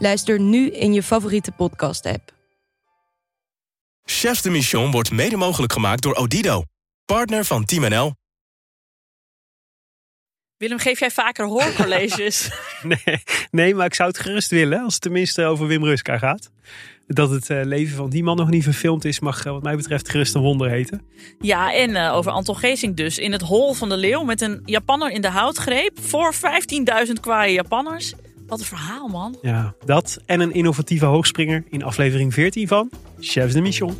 Luister nu in je favoriete podcast-app. Chefs de Mission wordt mede mogelijk gemaakt door Odido, partner van Team NL. Willem, geef jij vaker hoorcolleges? Nee, nee, maar ik zou het gerust willen als het tenminste over Wim Ruska gaat. Dat het eh, leven van die man nog niet verfilmd is, mag eh, wat mij betreft gerust een wonder heten. ja, en eh, over Anton Geesing dus. In het hol van de leeuw met een Japanner in de houtgreep. Voor 15.000 kwaaie Japanners. Wat een verhaal, man. Ja, dat en een innovatieve hoogspringer in aflevering 14 van Chefs de Mission.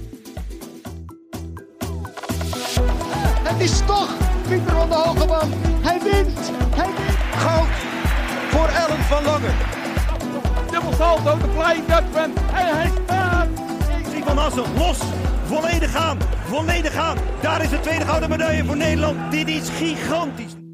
Het is toch Pieter van de Hogeband. Hij wint. Hij wint. Goud voor Ellen van Lange. Dubbel salto, de flying Dutchman. En hij staat. Zie van Hassel los. Volledig aan. Volledig aan. Daar is de tweede gouden medaille voor Nederland. Dit is gigantisch.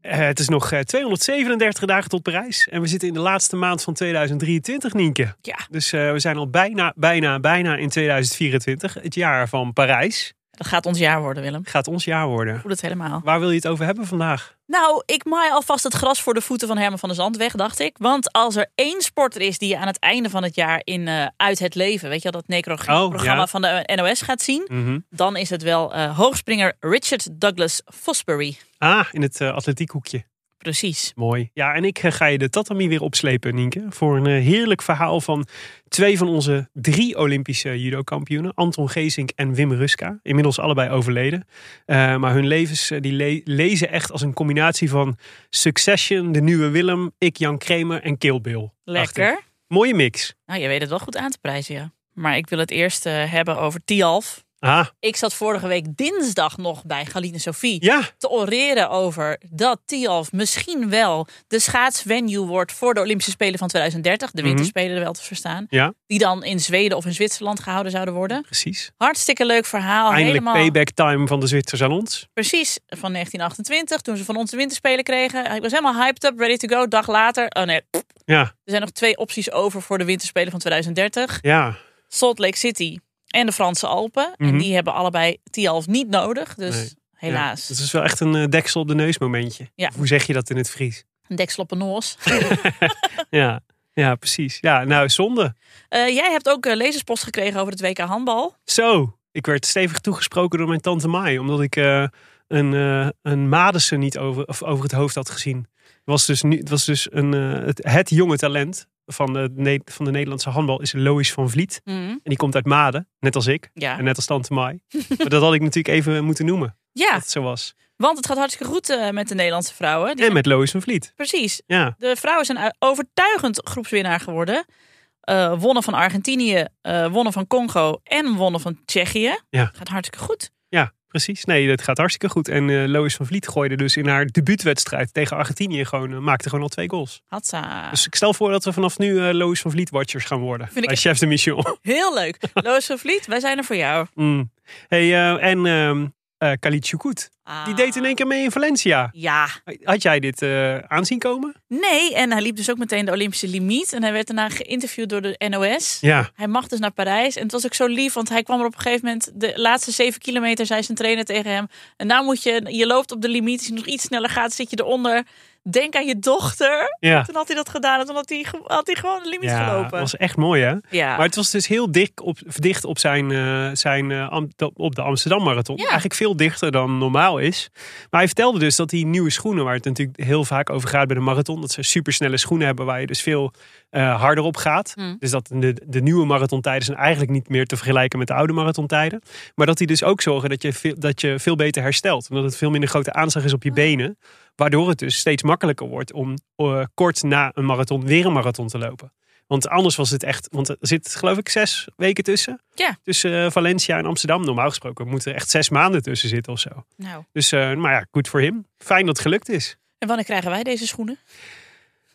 Eh, het is nog eh, 237 dagen tot Parijs. En we zitten in de laatste maand van 2023, Nienke. Ja. Dus eh, we zijn al bijna, bijna, bijna in 2024. Het jaar van Parijs. Dat gaat ons jaar worden, Willem. Gaat ons jaar worden. Voel het helemaal. Waar wil je het over hebben vandaag? Nou, ik maai alvast het gras voor de voeten van Herman van der Zand weg, dacht ik. Want als er één sporter is die je aan het einde van het jaar in eh, Uit het Leven, weet je wel, dat necrograafprogramma Oh, ja. van de NOS gaat zien, Mhm. dan is het wel eh, hoogspringer Richard Douglas Fosbury. Ah, in het uh, atletiekhoekje. Precies. Mooi. Ja, en ik eh, ga je de tatami weer opslepen, Nienke. Voor een eh, heerlijk verhaal van twee van onze drie Olympische judo-kampioenen. Anton Geesink en Wim Ruska. Inmiddels allebei overleden. Eh, maar hun levens die le- lezen echt als een combinatie van Succession, De Nieuwe Willem, Ik Jan Kramer en Kill Bill. Lekker. Mooie mix. Nou, je weet het wel goed aan te prijzen, ja. Maar ik wil het eerst hebben over Tialf. Ah, Ik zat vorige week dinsdag nog bij Galine Sophie ja. te oreren over dat Tialf misschien wel de schaatsvenue wordt voor de Olympische Spelen van 2030. De winterspelen wel te verstaan. Ja, Die dan in Zweden of in Zwitserland gehouden zouden worden. precies. Hartstikke leuk verhaal. Eindelijk Helemaal payback time van de Zwitser salons. precies van 1928. Toen ze van ons de winterspelen kregen. Ik was helemaal hyped up, ready to go. Dag later. Oh nee, er Ja, zijn nog twee opties over voor de winterspelen van 2030. ja. Salt Lake City en de Franse Alpen. En Mhm. die hebben allebei Tialf niet nodig. Dus Nee. helaas. Ja, dat is wel echt een eh, deksel op de neus momentje. Ja. Hoe zeg je dat in het Fries? Een deksel op een noos. Ja, ja precies. Ja, nou, zonde. Eh, jij hebt ook eh, lezerspost gekregen over het WK handbal. Zo, ik werd stevig toegesproken door mijn tante Mai. Omdat ik een, eh een Madison niet over, of over het hoofd had gezien. Het was dus, nu, het, was dus een, het, het jonge talent van de, van de Nederlandse handbal is Lois van Vliet. En die komt uit Maden, net als ik. Ja. En net als tante Mai. maar dat had ik natuurlijk even moeten noemen. ja, Dat het zo was. want het gaat hartstikke goed eh, met de Nederlandse vrouwen. Die En met Lois van Vliet. Precies. Ja, De vrouwen zijn overtuigend groepswinnaar geworden. Eh, wonnen van Argentinië, eh, wonnen van Congo en wonnen van Tsjechië. Ja. Gaat hartstikke goed. Precies. Nee, dat gaat hartstikke goed. En eh Lois van Vliet gooide dus in haar debuutwedstrijd tegen Argentinië gewoon, eh, maakte gewoon al twee goals. Hatsa. Dus ik stel voor dat we vanaf nu eh Lois van Vliet watchers gaan worden. Vind ik bij Chef de Mission. Heel leuk. Loos van Vliet, wij zijn er voor jou. Mm. Hey, en eh Khalid Choukout, die deed in één keer mee in Valencia. Ja, Had jij dit eh, aanzien komen? nee. En hij liep dus ook meteen de Olympische limiet. En hij werd daarna geïnterviewd door de NOS. Ja. Hij mag dus naar Parijs. En het was ook zo lief, want hij kwam er op een gegeven moment... de laatste zeven kilometer, zei zijn trainer tegen hem... en nou moet je, je loopt op de limiet. Als je nog iets sneller gaat, zit je eronder. Denk aan je dochter. Ja. Toen had hij dat gedaan en toen had hij, had hij gewoon de limiet Ja, gelopen. dat was echt mooi hè. Ja. Maar het was dus heel dik op, dicht op, zijn, eh, zijn, eh, op de Amsterdam Marathon. Ja. Eigenlijk veel dichter dan normaal is. Maar hij vertelde dus dat die nieuwe schoenen, waar het natuurlijk heel vaak over gaat bij de marathon, dat ze supersnelle schoenen hebben waar je dus veel eh, harder op gaat. Mm. Dus dat de, de nieuwe marathontijden zijn eigenlijk niet meer te vergelijken met de oude marathontijden. Maar dat die dus ook zorgen dat je veel, dat je veel beter herstelt. Omdat het veel minder grote aanslag is op je benen. Waardoor het dus steeds makkelijker wordt om eh, kort na een marathon weer een marathon te lopen. Want anders was het echt. Want er zit geloof ik zes weken tussen. Ja. Tussen eh, Valencia en Amsterdam. Normaal gesproken moeten er echt zes maanden tussen zitten of zo. Nou, Dus, eh, maar ja, goed voor hem. Fijn dat het gelukt is. en wanneer krijgen wij deze schoenen?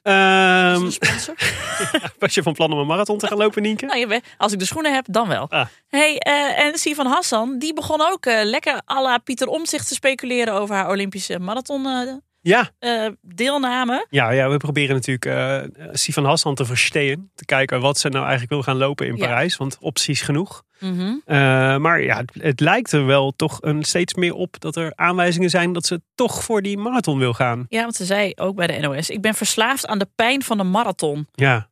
Een sponsor? was je van plan om een marathon te gaan lopen, Nienke? Nou, als ik de schoenen heb, dan wel. Ah. Hey, eh, en Sivan Hassan, die begon ook lekker à la Pieter Omtzigt te speculeren over haar Olympische marathon Ja, eh, deelname. ja, ja, we proberen natuurlijk eh Sivan Hassan te verstehen. Te kijken wat ze nou eigenlijk wil gaan lopen in Ja. Parijs. Want opties genoeg. Mhm. Eh, maar ja, het, het lijkt er wel toch een, steeds meer op dat er aanwijzingen zijn dat ze toch voor die marathon wil gaan. Ja, want ze zei ook bij de NOS, ik ben verslaafd aan de pijn van de marathon. Ja.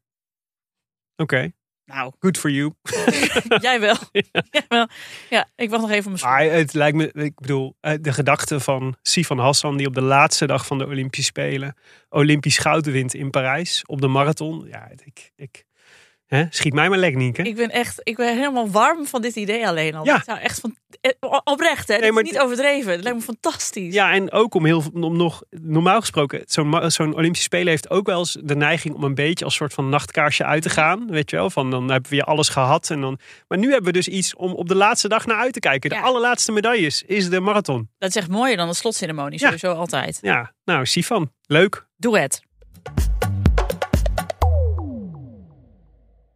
Oké, Nou, good for you. jij wel. Jij wel. Ja, ik wacht nog even op mijn. Maar het lijkt me, ik bedoel, eh, de gedachte van Sifan Hassan die op de laatste dag van de Olympische Spelen Olympisch goud wint in Parijs op de marathon. Ja, ik, ik schiet mij maar lek, Nienke. Ik ben echt, ik ben helemaal warm van dit idee alleen al. Ja. Zou echt van, eh, oprecht hè, Nee, maar is niet overdreven. Het lijkt me fantastisch. Ja, en ook om heel om nog normaal gesproken, zo'n zo'n Olympische Spelen heeft ook wel eens de neiging om een beetje als soort van nachtkaarsje uit te gaan. Weet je wel, van dan hebben we weer alles gehad. En dan, maar nu hebben we dus iets om op de laatste dag naar uit te kijken. De Ja. allerlaatste medailles is de marathon. Dat is echt mooier dan de slotceremonie, Ja. sowieso altijd. Ja, nou, Sifan, leuk. Doe het.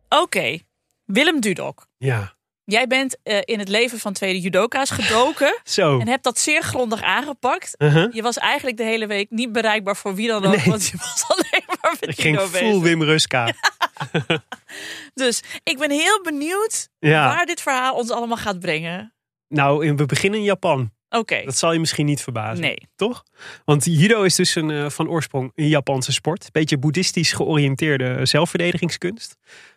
Oké, Willem Dudok. Ja, Jij bent eh, in het leven van tweede judoka's gedoken zo. en hebt dat zeer grondig aangepakt. Uh-huh. Je was eigenlijk de hele week niet bereikbaar voor wie dan ook, Nee. want je was alleen maar met Ik ging full bezig. Wim Ruska. Dus ik ben heel benieuwd Ja. waar dit verhaal ons allemaal gaat brengen. Nou, we beginnen in Japan. Oké, Dat zal je misschien niet verbazen. nee. Toch? Want judo is dus een, eh, van oorsprong een Japanse sport. Beetje boeddhistisch georiënteerde zelfverdedigingskunst.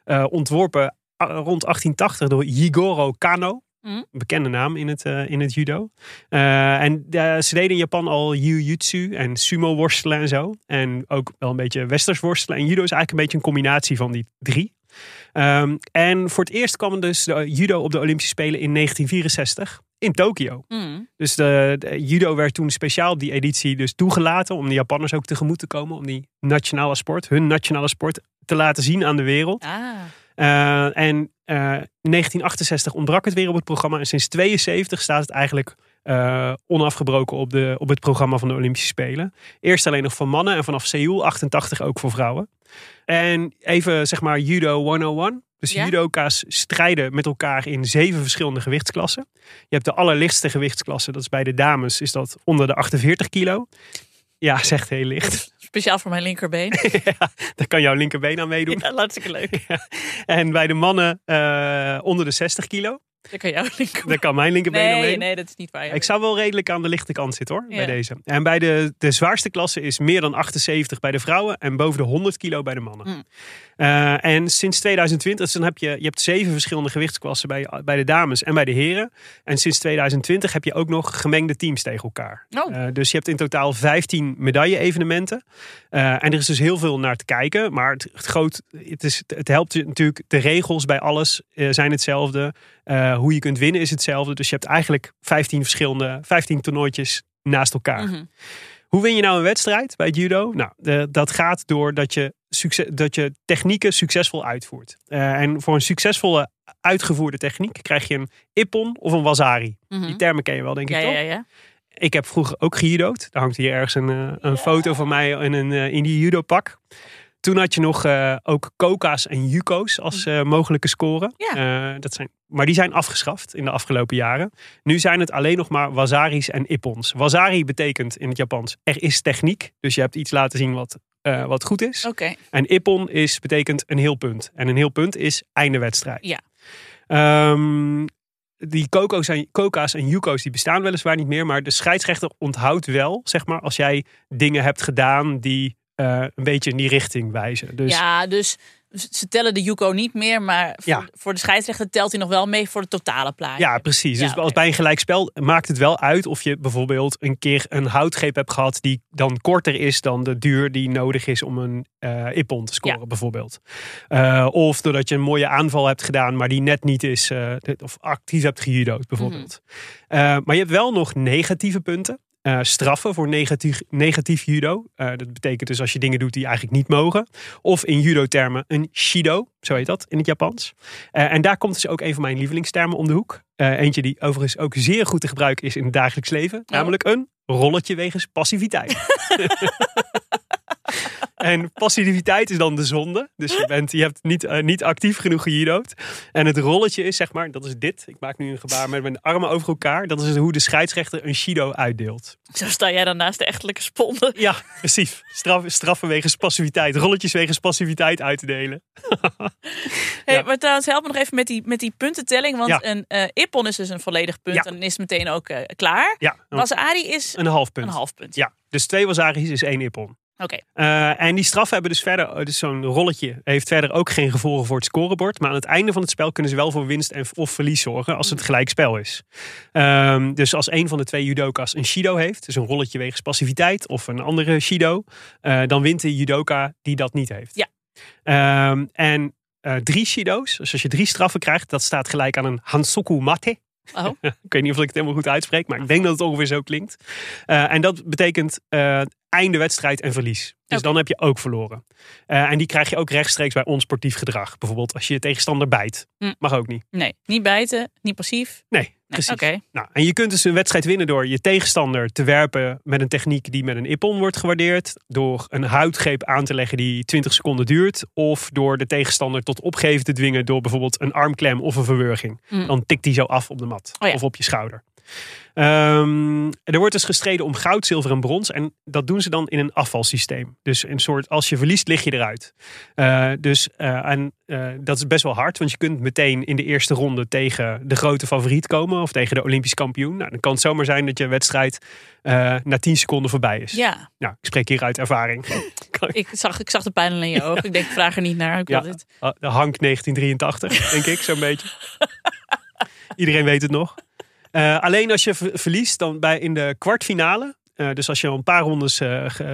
Eh, ontworpen ah, rond 1880 door Jigoro Kano. Mhm. Een bekende naam in het, eh, in het judo. Eh, en ze deden in Japan al jiu-jitsu en sumo worstelen en zo. En ook wel een beetje westers worstelen. En judo is eigenlijk een beetje een combinatie van die drie. Ehm, en voor het eerst kwam dus de judo op de Olympische Spelen in 1964 in Tokio. Mm. Dus de, de judo werd toen speciaal op die editie dus toegelaten om de Japanners ook tegemoet te komen. Om die nationale sport, hun nationale sport, te laten zien aan de wereld. Ah, Eh, en eh, in 1968 ontbrak het weer op het programma. En sinds 72 staat het eigenlijk eh, onafgebroken op, de, op het programma van de Olympische Spelen. Eerst alleen nog voor mannen en vanaf Seoul 88 ook voor vrouwen. En even zeg maar judo 101. Dus Ja? judoka's strijden met elkaar in zeven verschillende gewichtsklassen. Je hebt de allerlichtste gewichtsklasse. Dat is bij de dames is dat onder de 48 kilo. Ja, zegt heel licht. speciaal voor mijn linkerbeen. ja, daar kan jouw linkerbeen aan meedoen. ja, hartstikke leuk. En bij de mannen eh, onder de 60 kilo. Dan kan jouw linkerbeen. Daar kan mijn linkerbeen Nee, nee, dat is niet waar. ja. Ik zou wel redelijk aan de lichte kant zitten hoor, Ja. bij deze. En bij de, de zwaarste klasse is meer dan 78 bij de vrouwen en boven de 100 kilo bij de mannen. Mm. Eh, en sinds 2020, dus dan heb je, je hebt zeven verschillende gewichtsklassen bij, bij de dames en bij de heren. En sinds 2020 heb je ook nog gemengde teams tegen elkaar. Oh. Eh, dus je hebt in totaal 15 medaille-evenementen. Eh, en er is dus heel veel naar te kijken. Maar het, het, groot, het, is, het helpt je natuurlijk. De regels bij alles zijn hetzelfde. Eh, hoe je kunt winnen is hetzelfde. Dus je hebt eigenlijk 15 verschillende, 15 toernooitjes naast elkaar. Mhm. Hoe win je nou een wedstrijd bij het judo? Nou, dat gaat door dat je, succes, dat je technieken succesvol uitvoert. Eh, en voor een succesvolle uitgevoerde techniek krijg je een ippon of een wasari. Mhm. Die termen ken je wel, denk ik toch? ja, ja. Ik heb vroeger ook gejudo'd. Daar hangt hier ergens een, eh, een foto van mij in, een, in die judo-pak. Toen had je nog eh, ook koka's en yuko's als eh, mogelijke scoren. Ja. Eh, dat zijn, maar die zijn afgeschaft in de afgelopen jaren. Nu zijn het alleen nog maar wasaris en ippons. Wasari betekent in het Japans er is techniek. Dus je hebt iets laten zien wat, wat goed is. Oké. En ippon is, betekent een heel punt. En een heel punt is einde wedstrijd. Ja. Ehm, die koko's en, koka's en yuko's die bestaan weliswaar niet meer. Maar de scheidsrechter onthoudt wel, zeg maar, als jij dingen hebt gedaan die eh, een beetje in die richting wijzen. Dus Ja, dus ze tellen de Yuko niet meer, maar voor, Ja. voor de scheidsrechter telt hij nog wel mee voor de totale plaatje. Ja, precies. Ja, dus als bij een gelijkspel maakt het wel uit of je bijvoorbeeld een keer een houtgreep hebt gehad die dan korter is dan de duur die nodig is om een eh ippon te scoren, Ja. bijvoorbeeld. Eh, of doordat je een mooie aanval hebt gedaan, maar die net niet is, of actief hebt gejudo'd, bijvoorbeeld. Mhm. Maar je hebt wel nog negatieve punten. Eh, straffen voor negatief, negatief judo. Eh, dat betekent dus als je dingen doet die eigenlijk niet mogen. Of in judo-termen een shido, zo heet dat in het Japans. Eh, en daar komt dus ook een van mijn lievelingstermen om de hoek. Eentje die overigens ook zeer goed te gebruiken is in het dagelijks leven. Namelijk een rolletje wegens passiviteit. En passiviteit is dan de zonde. Dus je, bent, je hebt niet, eh, niet actief genoeg gejudo'd. En het rolletje is zeg maar, dat is dit. Ik maak nu een gebaar met mijn armen over elkaar. Dat is hoe de scheidsrechter een shido uitdeelt. Zo sta jij dan naast de echtelijke sponden. Ja, precies. Straf, straffen wegens passiviteit. Rolletjes wegens passiviteit uit te delen. Hey, Ja. Maar trouwens, help me nog even met die, met die puntentelling. Want Ja. een eh ippon is dus een volledig punt. Ja. En is meteen ook eh, klaar. Ja, een, Wasari is een half punt. een half punt. Ja, dus twee wasaris is één ippon. Oké. Eh, en die straffen hebben dus verder, dus zo'n rolletje heeft verder ook geen gevolgen voor het scorebord. Maar aan het einde van het spel kunnen ze wel voor winst en, of verlies zorgen als het gelijk spel is. Ehm, dus als een van de twee judoka's een shido heeft, dus een rolletje wegens passiviteit of een andere shido, eh, dan wint de judoka die dat niet heeft. Ja. Ehm, en eh, drie shido's, dus als je drie straffen krijgt, dat staat gelijk aan een hansoku mate. Oh. ik weet niet of ik het helemaal goed uitspreek, maar ik denk dat het ongeveer zo klinkt. Eh, en dat betekent eh, einde wedstrijd en verlies. Dus dan heb je ook verloren. Eh, en die krijg je ook rechtstreeks bij onsportief gedrag. Bijvoorbeeld als je je tegenstander bijt. Hm. Mag ook niet. Nee, niet bijten, niet passief. Nee, precies. Oké. Nou, en je kunt dus een wedstrijd winnen door je tegenstander te werpen met een techniek die met een ippon wordt gewaardeerd. Door een huidgreep aan te leggen die 20 seconden duurt. Of door de tegenstander tot opgeven te dwingen door bijvoorbeeld een armklem of een verwurging. Mm. Dan tikt die zo af op de mat Oh ja. of op je schouder. Ehm, er wordt dus gestreden om goud, zilver en brons. En dat doen ze dan in een afvalsysteem. Dus een soort, als je verliest, lig je eruit. Eh, dus eh, en, eh, dat is best wel hard. Want je kunt meteen in de eerste ronde tegen de grote favoriet komen. Of tegen de Olympisch kampioen. Nou, dan kan het zomaar zijn dat je wedstrijd na 10 seconden voorbij is. Ja, Nou, ik spreek hier uit ervaring. ik zag, ik zag de pijn in je ogen. Ik denk, ik vraag er niet naar. Ik Ja. dit. Hank 1983, denk ik, zo'n beetje. Iedereen weet het nog. Eh, alleen als je ver- verliest dan bij in de kwartfinale. eh, dus als je al een paar rondes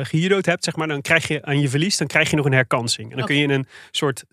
gejudo'd hebt, zeg maar, dan krijg je aan je verlies, dan krijg je nog een herkansing. En dan kun je in een soort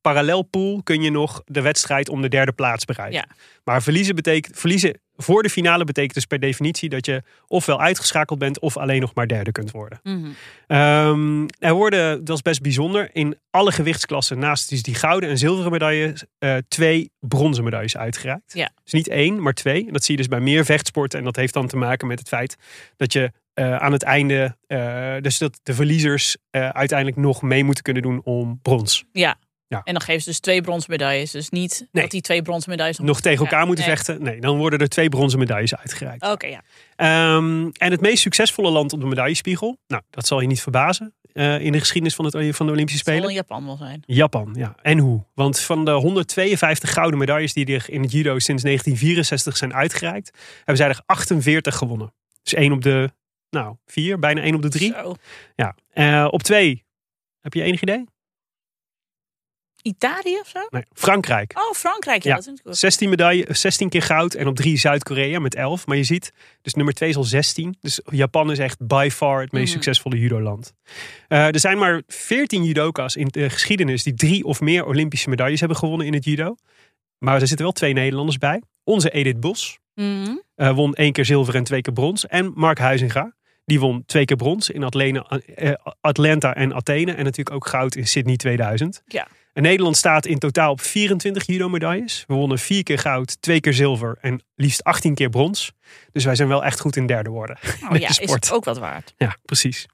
parallelpool kun je nog de wedstrijd om de derde plaats bereiken. Ja. Maar verliezen, betekent, verliezen voor de finale betekent dus per definitie dat je ofwel uitgeschakeld bent of alleen nog maar derde kunt worden. Mhm. Ehm, er worden, dat is best bijzonder, in alle gewichtsklassen naast dus die gouden en zilveren medailles eh, twee bronzen medailles uitgereikt. Ja. Dus niet één, maar twee. En dat zie je dus bij meer vechtsporten. En dat heeft dan te maken met het feit dat je eh, aan het einde, eh, dus dat de verliezers uiteindelijk nog mee moeten kunnen doen om brons. Ja. Ja. En dan geven ze dus twee bronzen medailles. Dus niet Nee. dat die twee bronzen medailles Nog tegen elkaar Ja, moeten nee. vechten. Nee, dan worden er twee bronzen medailles uitgereikt. Oké, ja. Ehm, en het meest succesvolle land op de medaillespiegel, nou, dat zal je niet verbazen eh, in de geschiedenis van, het, van de Olympische Het zal Spelen. in Japan wel zijn. Japan, ja. En hoe? Want van de 152 gouden medailles die er in het judo sinds 1964 zijn uitgereikt, hebben zij er 48 gewonnen. Dus één op de, nou, vier, bijna één op de drie. Zo. Ja. Eh, op twee, heb je enig idee? Italië of zo? Nee, Frankrijk. Oh, Frankrijk. Ja, Ja. dat is natuurlijk 16, medaille, 16 keer goud en op drie Zuid-Korea met 11. Maar je ziet, dus nummer 2 is al 16. Dus Japan is echt by far het meest Mhm. succesvolle judoland. Eh er zijn maar 14 judoka's in de geschiedenis die drie of meer Olympische medailles hebben gewonnen in het judo. Maar er zitten wel twee Nederlanders bij. Onze Edith Bos Mhm. eh, won één keer zilver en twee keer brons. En Mark Huizinga, die won twee keer brons in eh, Atlanta en Athene. En natuurlijk ook goud in Sydney 2000. Ja. En Nederland staat in totaal op 24 judo-medailles. We wonnen vier keer goud, twee keer zilver en liefst 18 keer brons. Dus wij zijn wel echt goed in derde worden. Oh ja, sport. is ook wat waard. Ja, precies.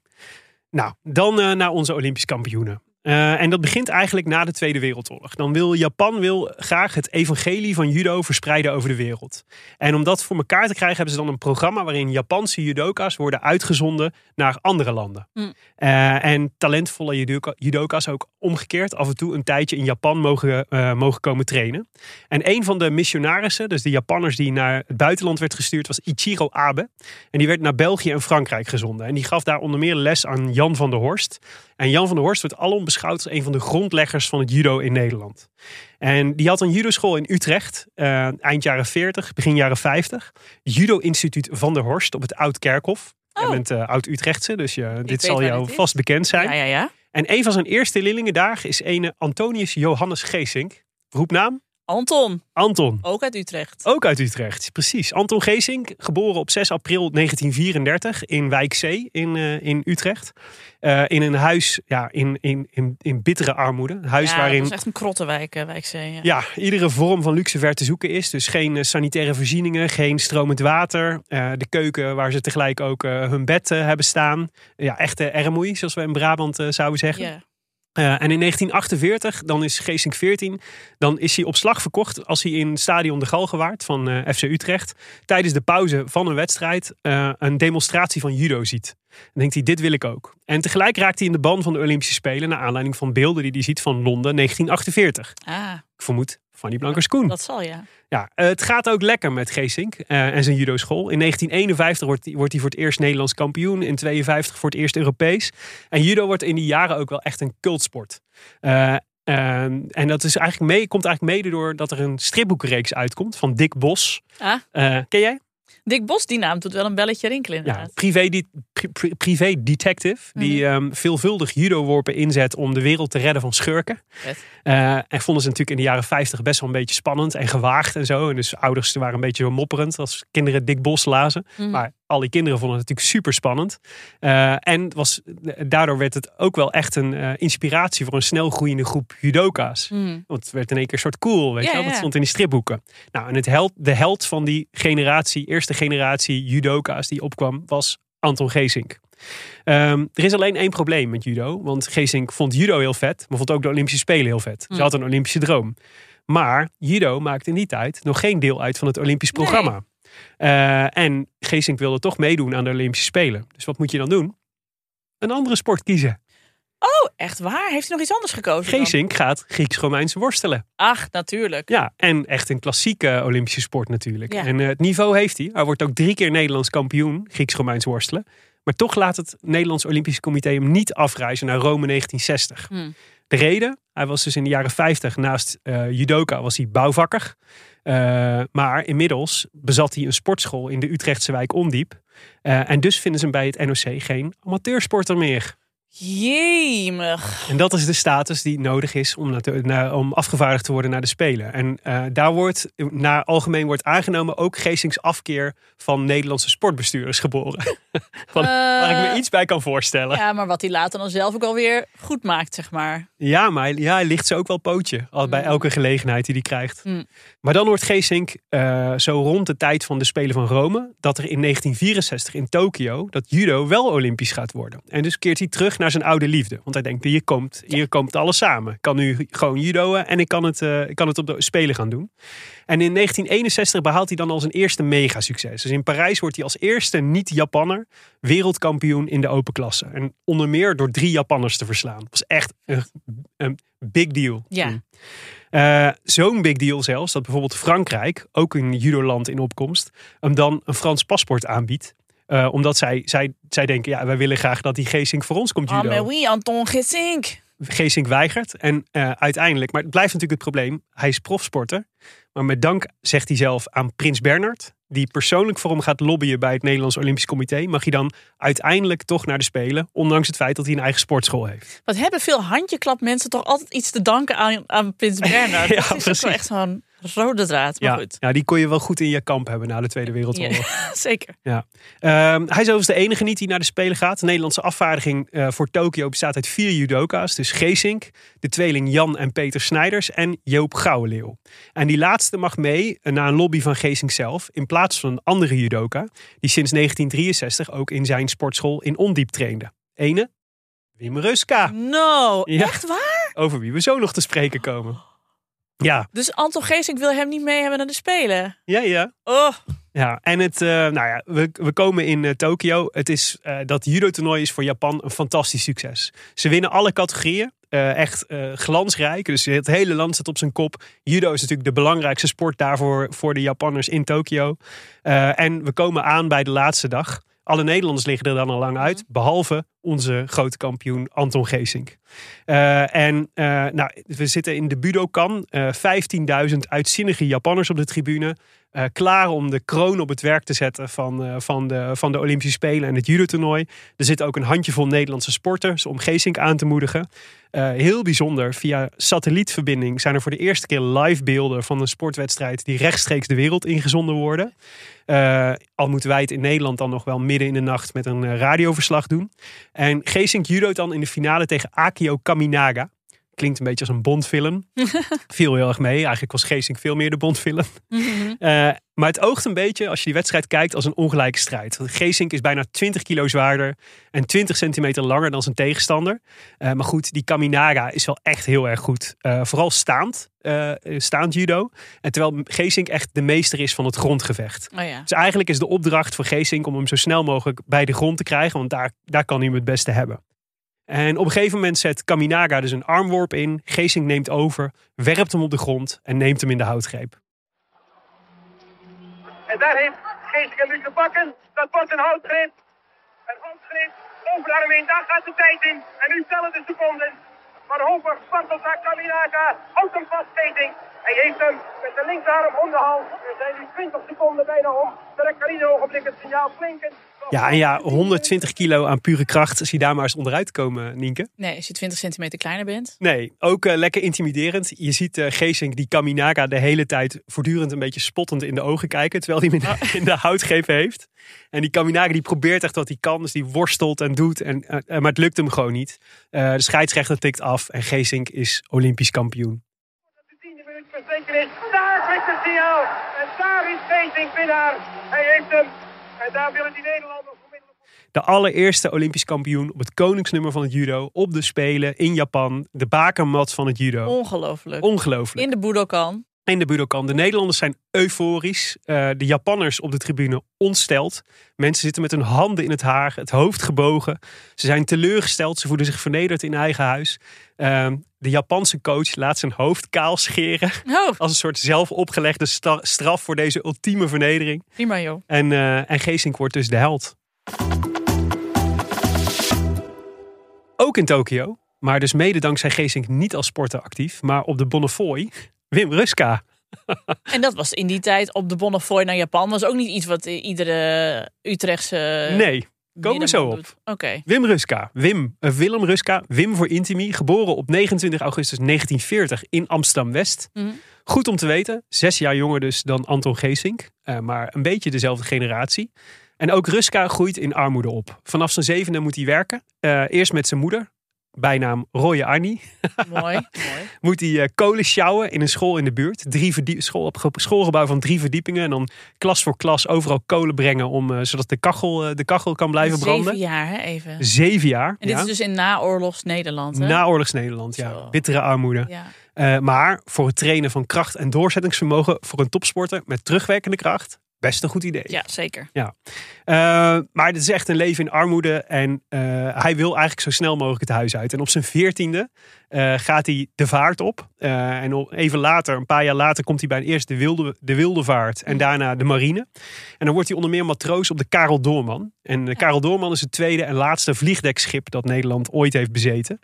Nou, dan eh, naar onze Olympisch kampioenen. Eh, en dat begint eigenlijk na de Tweede Wereldoorlog. Dan wil Japan wil graag het evangelie van judo verspreiden over de wereld. En om dat voor elkaar te krijgen hebben ze dan een programma waarin Japanse judoka's worden uitgezonden naar andere landen. Hm. Eh, en talentvolle judoka- judoka's ook omgekeerd af en toe een tijdje in Japan mogen, eh, mogen komen trainen. En een van de missionarissen, dus de Japanners die naar het buitenland werd gestuurd, was Ichiro Abe. En die werd naar België en Frankrijk gezonden. En die gaf daar onder meer les aan Jan van der Horst. En Jan van der Horst wordt alom beschouwd als een van de grondleggers van het judo in Nederland. En die had een judoschool in Utrecht, eh, eind jaren 40, begin jaren 50. Judo-instituut Van der Horst op het Oud-Kerkhof. Jij Oh. bent eh, oud-Utrechtse, dus je, dit zal jou is. vast bekend zijn. Ja, ja, ja. En een van zijn eerste leerlingen daar is ene Antonius Johannes Geesink. Roepnaam? Anton, Anton. ook uit Utrecht. Ook uit Utrecht, precies. Anton Geesink, geboren op 6 april 1934 in Wijkzee in, eh, in Utrecht. Eh, in een huis ja, in, in, in, in bittere armoede. Een huis ja, waarin dat is echt een krottenwijk, eh, Wijkzee. Ja. ja, iedere vorm van luxe ver te zoeken is. Dus geen sanitaire voorzieningen, geen stromend water. De keuken waar ze tegelijk ook hun bed hebben staan. Ja, echte ermoei, zoals we in Brabant zouden zeggen. Ja. Eh, en in 1948, dan is Geesink 14, dan is hij op slag verkocht als hij in stadion de Galgenwaard van eh, FC Utrecht tijdens de pauze van een wedstrijd eh, een demonstratie van judo ziet. Dan denkt hij, dit wil ik ook. En tegelijk raakt hij in de ban van de Olympische Spelen naar aanleiding van beelden die hij ziet van Londen 1948. Ah, Ik vermoed Fanny Blankers-Koen. dat zal ja. Ja, eh, het gaat ook lekker met Geesink eh, en zijn judo-school. In 1951 wordt, hij- wordt hij voor het eerst Nederlands kampioen. In 52 voor het eerst Europees. En judo wordt in die jaren ook wel echt een cultsport. Eh, en dat is eigenlijk mee, komt eigenlijk mede door dat er een stripboekenreeks uitkomt van Dick Bos. Ah, ken jij? Dick Bos, die naam doet wel een belletje rinkelen Ja, inderdaad. privé, die, pri- pri- privé detective. Die ehm, veelvuldig judo-worpen inzet om de wereld te redden van schurken. Eh, en vonden ze natuurlijk in de jaren 50 best wel een beetje spannend en gewaagd en zo. En dus ouders waren een beetje zo mopperend als kinderen Dick Bos lazen. Mhm. Maar al die kinderen vonden het natuurlijk super spannend. en het was, daardoor werd het ook wel echt een eh, inspiratie voor een snel groeiende groep judoka's. Hmm. Want het werd in één keer een soort cool, weet Ja, je wel? Dat ja. stond in die stripboeken. Nou, en het held, de held van die generatie, eerste generatie judoka's die opkwam, was Anton Geesink. Ehm, er is alleen één probleem met judo. Want Geesink vond judo heel vet, maar vond ook de Olympische Spelen heel vet. Ze Hm. had een Olympische droom. Maar judo maakte in die tijd nog geen deel uit van het Olympisch programma. Eh, en Geesink wilde toch meedoen aan de Olympische Spelen. Dus wat moet je dan doen? Een andere sport kiezen. Oh, echt waar? Heeft hij nog iets anders gekozen? dan? Geesink gaat Grieks-Romeins worstelen. Ach, natuurlijk. Ja, en echt een klassieke Olympische sport natuurlijk. Ja. En eh, het niveau heeft hij. Hij wordt ook drie keer Nederlands kampioen, Grieks-Romeins worstelen. Maar toch laat het Nederlands Olympisch Comité hem niet afreizen naar Rome 1960. Hmm. De reden, hij was dus in de jaren 50 naast eh, judoka was hij bouwvakker. Eh, maar inmiddels bezat hij een sportschool in de Utrechtse wijk Ondiep. Eh, en dus vinden ze hem bij het NOC geen amateursporter meer. Jemig. En dat is de status die nodig is om, naar- om afgevaardigd te worden naar de Spelen. En eh, daar wordt naar algemeen wordt aangenomen ook Geesings afkeer van Nederlandse sportbestuurders geboren. Wat- waar ik me Eh, iets bij kan voorstellen. Ja, Ja, maar wat hij later dan zelf ook alweer goed maakt, zeg maar. maar hij, ja, hij ligt ze ook wel pootje. Al bij Mm. elke gelegenheid die hij krijgt. Mm. Maar dan wordt Geesink eh, zo rond de tijd van de Spelen van Rome. dat er in 1964 in Tokio. dat judo wel Olympisch gaat worden. En dus keert hij terug naar zijn oude liefde. Want hij denkt: hier komt, hier komt alles samen. Ik kan nu gewoon judoën en ik kan het, eh, ik kan het op de Spelen gaan doen. En in 1961 behaalt hij dan al zijn eerste megasucces. Dus in Parijs wordt hij als eerste niet-Japanner wereldkampioen in de open klasse. En onder meer door drie Japanners te verslaan. Dat was echt een, een big deal. Ja. toen. Eh, Zo'n big deal zelfs dat bijvoorbeeld Frankrijk, ook een judoland in opkomst, hem dan een Frans paspoort aanbiedt. Eh, omdat zij, zij, zij denken, ja, wij willen graag dat die Geesink voor ons komt Ah, judo. mais oui, Anton Gissink. Geesink weigert. En eh, uiteindelijk, maar het blijft natuurlijk het probleem. Hij is profsporter. Maar met dank, zegt hij zelf, aan Prins Bernhard. Die persoonlijk voor hem gaat lobbyen bij het Nederlands Olympisch Comité. Mag hij dan uiteindelijk toch naar de Spelen. Ondanks het feit dat hij een eigen sportschool heeft. Wat hebben veel handjeklap mensen toch altijd iets te danken aan, aan Prins Bernhard. Ja, dat is ook wel echt zo'n rode draad. Maar Ja, goed. ja, die kon je wel goed in je kamp hebben na de Tweede Wereldoorlog. Ja, zeker. Ja. Ehm, hij is overigens de enige niet die naar de Spelen gaat. De Nederlandse afvaardiging eh, voor Tokio bestaat uit vier judoka's. Dus Geesink, de tweeling Jan en Peter Snijders en Joop Gouwenleeuw. En die laatste mag mee eh, na een lobby van Geesink zelf. In plaats van een andere judoka. Die sinds 1963 ook in zijn sportschool in Ondiep trainde. Ene, Wim Ruska. No, Ja. echt waar? Over wie we zo nog te spreken komen. Ja, Dus Anton Geesink wil hem niet mee hebben naar de Spelen. ja, ja. Oh, Ja, en het, eh, nou ja, we, we komen in eh, Tokio. Het is, eh, dat judo-toernooi is voor Japan een fantastisch succes. Ze winnen alle categorieën. Echt glansrijk. Dus het hele land zit op zijn kop. Judo is natuurlijk de belangrijkste sport daarvoor voor de Japanners in Tokio. En we komen aan bij de laatste dag. Alle Nederlanders liggen er dan al lang uit. Behalve onze grote kampioen Anton Geesink. Eh, en eh, nou, we zitten in de Budokan. Eh 15.000 uitzinnige Japanners op de tribune. Eh, klaar om de kroon op het werk te zetten van, eh, van, de, van de Olympische Spelen en het judo-toernooi. Er zit ook een handjevol Nederlandse sporters om Geesink aan te moedigen. Eh, heel bijzonder, via satellietverbinding zijn er voor de eerste keer live beelden van een sportwedstrijd die rechtstreeks de wereld ingezonden worden. Al moeten wij het in Nederland dan nog wel midden in de nacht met een radioverslag doen. En Geesink judo dan in de finale tegen Akio Kaminaga. Klinkt een beetje als een Bondfilm. Viel heel erg mee. Eigenlijk was Geesink veel meer de Bondfilm. Eh, maar het oogt een beetje, als je die wedstrijd kijkt, als een ongelijke strijd. Want Geesink is bijna 20 kilo zwaarder en 20 centimeter langer dan zijn tegenstander. Eh, maar goed, die Kaminaga is wel echt heel erg goed. Eh, vooral staand, staand judo. En terwijl Geesink echt de meester is van het grondgevecht. Oh ja. Dus eigenlijk is de opdracht voor Geesink om hem zo snel mogelijk bij de grond te krijgen. Want daar, daar kan hij hem het beste hebben. En op een gegeven moment zet Kaminaga dus een armworp in. Geesink neemt over, werpt hem op de grond en neemt hem in de houtgreep. En daar heeft Geesink hem nu te pakken. Dat wordt een houtgreep. Een houtgreep over de heen. Daar gaat de tijd in. En nu tellen de seconden. Maar Hofer spartelt naar Kaminaga. Houdt hem vast, Geesink. Hij heeft hem met de linkerarm om de hals. Er zijn nu 20 seconden bijna om. Direct kan ogenblik het signaal klinken. Ja, en ja, 120 kilo aan pure kracht. Zie je daar maar eens onderuit komen, Nienke. Nee, als je 20 centimeter kleiner bent. Nee, ook eh, lekker intimiderend. Je ziet eh Geesink die Kaminaga de hele tijd voortdurend een beetje spottend in de ogen kijken. Terwijl hij hem in de, in de houtgreep heeft. En die Kaminaga die probeert echt wat hij kan. Dus die worstelt en doet. En, eh, maar het lukt hem gewoon niet. Eh, de scheidsrechter tikt af. En Geesink is Olympisch kampioen. De tiende minuut verstreken is. Daar klinkt het. En daar is Geesink winnaar. Hij heeft hem. En daar willen die Nederlanders onmiddellijk... De allereerste Olympisch kampioen op het koningsnummer van het judo. Op de Spelen in Japan. De bakermat van het judo. Ongelooflijk. Ongelooflijk. In de Budokan. in de Budokan. De Nederlanders zijn euforisch. Eh, de Japanners op de tribune ontsteld. Mensen zitten met hun handen in het haar, het hoofd gebogen. Ze zijn teleurgesteld. Ze voelen zich vernederd in eigen huis. Ehm, de Japanse coach laat zijn hoofd kaal scheren. Oh, Als een soort zelf opgelegde sta- straf voor deze ultieme vernedering. prima joh. En, eh en Geesink wordt dus de held. Ook in Tokio, maar dus mede dankzij Geesink niet als sporter actief, maar op de Bonnefoy, Wim Ruska. En dat was in die tijd op de Bonnefoy naar Japan. was ook niet iets wat iedere Utrechtse nee, komen we zo op. Wim Ruska, Wim, eh, Willem Ruska, Wim voor Intimi, geboren op 29 augustus 1940 in Amsterdam-West. Mhm. Goed om te weten, zes jaar jonger dus dan Anton Geesink, eh, maar een beetje dezelfde generatie. En ook Ruska groeit in armoede op. Vanaf zijn zevende moet hij werken. Eh, eerst met zijn moeder, bijnaam Roye Arnie. Mooi. mooi. Moet hij eh, kolen sjouwen in een school in de buurt. Drie verdie- school, schoolgebouw van drie verdiepingen. En dan klas voor klas overal kolen brengen, om, eh, zodat de kachel, eh, de kachel kan blijven branden. Zeven jaar, hè, even. Zeven jaar. En dit ja. is dus in naoorlogs Nederland, hè? Naoorlogs Nederland, ja. Zo. Bittere armoede. Ja. Maar voor het trainen van kracht en doorzettingsvermogen voor een topsporter met terugwerkende kracht, best een goed idee. ja, zeker. Eh, maar dit is echt een leven in armoede en eh, hij wil eigenlijk zo snel mogelijk het huis uit. En op zijn veertiende eh, gaat hij de vaart op. En even later, een paar jaar later, komt hij bij eerst de wilde, de wilde vaart en daarna de marine. En dan wordt hij onder meer matroos op de Karel Doorman. En de Karel Doorman is het tweede en laatste vliegdekschip dat Nederland ooit heeft bezeten.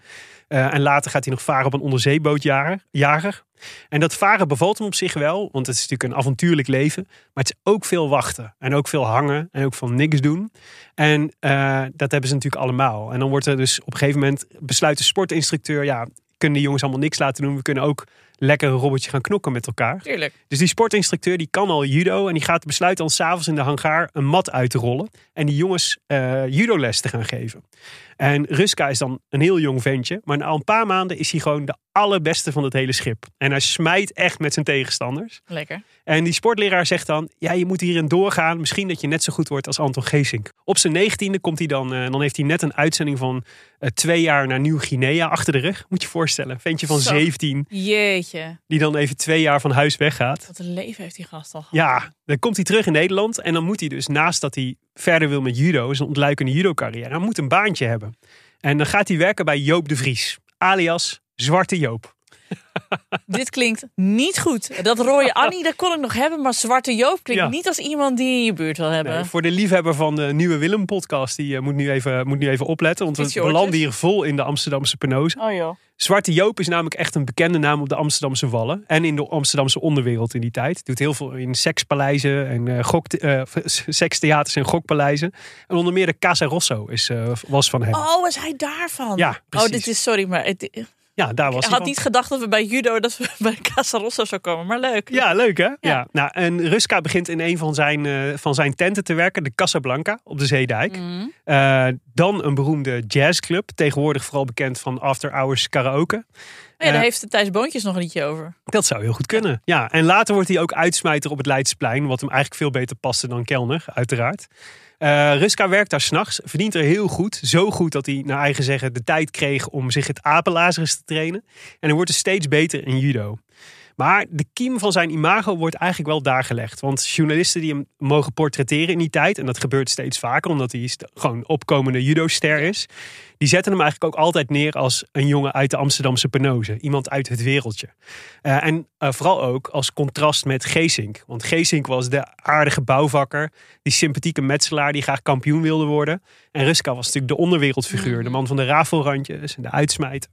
Eh, en later gaat hij nog varen op een onderzeebootjager. jager. En dat varen bevalt hem op zich wel, want het is natuurlijk een avontuurlijk leven. Maar het is ook veel wachten en ook veel hangen en ook veel niks doen. En eh, dat hebben ze natuurlijk allemaal. En dan wordt er dus op een gegeven moment besluit de sportinstructeur, ja, kunnen die jongens allemaal niks laten doen. We kunnen ook lekker een robotje gaan knokken met elkaar. Tuurlijk. Dus die sportinstructeur die kan al judo en die gaat besluiten dan s'avonds in de hangar een mat uit te rollen. En die jongens eh judoles te gaan geven. En Ruska is dan een heel jong ventje. Maar na een paar maanden is hij gewoon de allerbeste van het hele schip. En hij smijt echt met zijn tegenstanders. Lekker. En die sportleraar zegt dan, ja je moet hierin doorgaan. Misschien dat je net zo goed wordt als Anton Geesink. Op zijn negentiende komt hij dan, eh, dan heeft hij net een uitzending van eh, twee jaar naar Nieuw-Guinea achter de rug. Moet je je voorstellen. Ventje van Zo. 17 Jeetje. die dan even twee jaar van huis weggaat. Wat een leven heeft die gast al gehad. Ja, dan komt hij terug in Nederland en dan moet hij dus naast dat hij verder wil met judo, zijn ontluikende judo carrière, hij moet een baantje hebben. En dan gaat hij werken bij Joop de Vries, alias Zwarte Joop. Dit klinkt niet goed. Dat rode Annie, dat kon ik nog hebben. Maar Zwarte Joop klinkt Ja. niet als iemand die je in je buurt wil hebben. Nee, voor de liefhebber van de Nieuwe Willem podcast, die eh, moet, nu even, moet nu even opletten. Want we belanden hier vol in de Amsterdamse penose. Oh joh. Zwarte Joop is namelijk echt een bekende naam op de Amsterdamse Wallen. En in de Amsterdamse onderwereld in die tijd. Doet heel veel in sekspaleizen en eh gok, eh, sekstheaters en gokpaleizen. En onder meer de Casa Rosso is, was van hem. Oh, was hij daarvan? Ja, Oh, precies. dit is sorry, maar het, ja, daar was ik had van. niet gedacht dat we bij judo dat we bij Casa Rosso zou komen. Maar leuk. Ja, leuk hè? Ja. Nou, en Ruska begint in een van zijn, eh, van zijn tenten te werken, de Casablanca op de Zeedijk. Eh, dan een beroemde jazzclub, tegenwoordig vooral bekend van After Hours Karaoke. Ja, daar Eh, heeft Thijs Boontjes nog een liedje over. Dat zou heel goed kunnen. Ja, en later wordt hij ook uitsmijter op het Leidsplein, wat hem eigenlijk veel beter paste dan Kelner, uiteraard. Eh, Ruska werkt daar s'nachts, verdient er heel goed. Zo goed dat hij, naar eigen zeggen, de tijd kreeg om zich het apenlazerus te trainen. En hij wordt er steeds beter in judo. Maar de kiem van zijn imago wordt eigenlijk wel daar gelegd. Want journalisten die hem mogen portretteren in die tijd, en dat gebeurt steeds vaker omdat hij gewoon opkomende judo-ster is, die zetten hem eigenlijk ook altijd neer als een jongen uit de Amsterdamse penose. Iemand uit het wereldje. Eh, en eh, vooral ook als contrast met Geesink. Want Geesink was de aardige bouwvakker, die sympathieke metselaar die graag kampioen wilde worden. En Ruska was natuurlijk de onderwereldfiguur, de man van de rafelrandjes en de uitsmijter.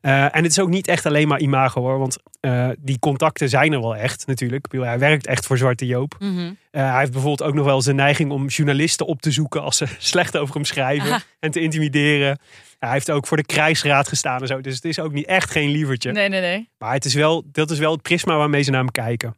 Eh, en het is ook niet echt alleen maar imago hoor, want eh, die contacten zijn er wel echt natuurlijk. Hij werkt echt voor Zwarte Joop. Mhm. Eh, hij heeft bijvoorbeeld ook nog wel de neiging om journalisten op te zoeken als ze slecht over hem schrijven Aha. en te intimideren. Hij heeft ook voor de krijgsraad gestaan en zo, dus het is ook niet echt geen lievertje. Nee, nee, nee. Maar het is wel, dat is wel het prisma waarmee ze naar hem kijken.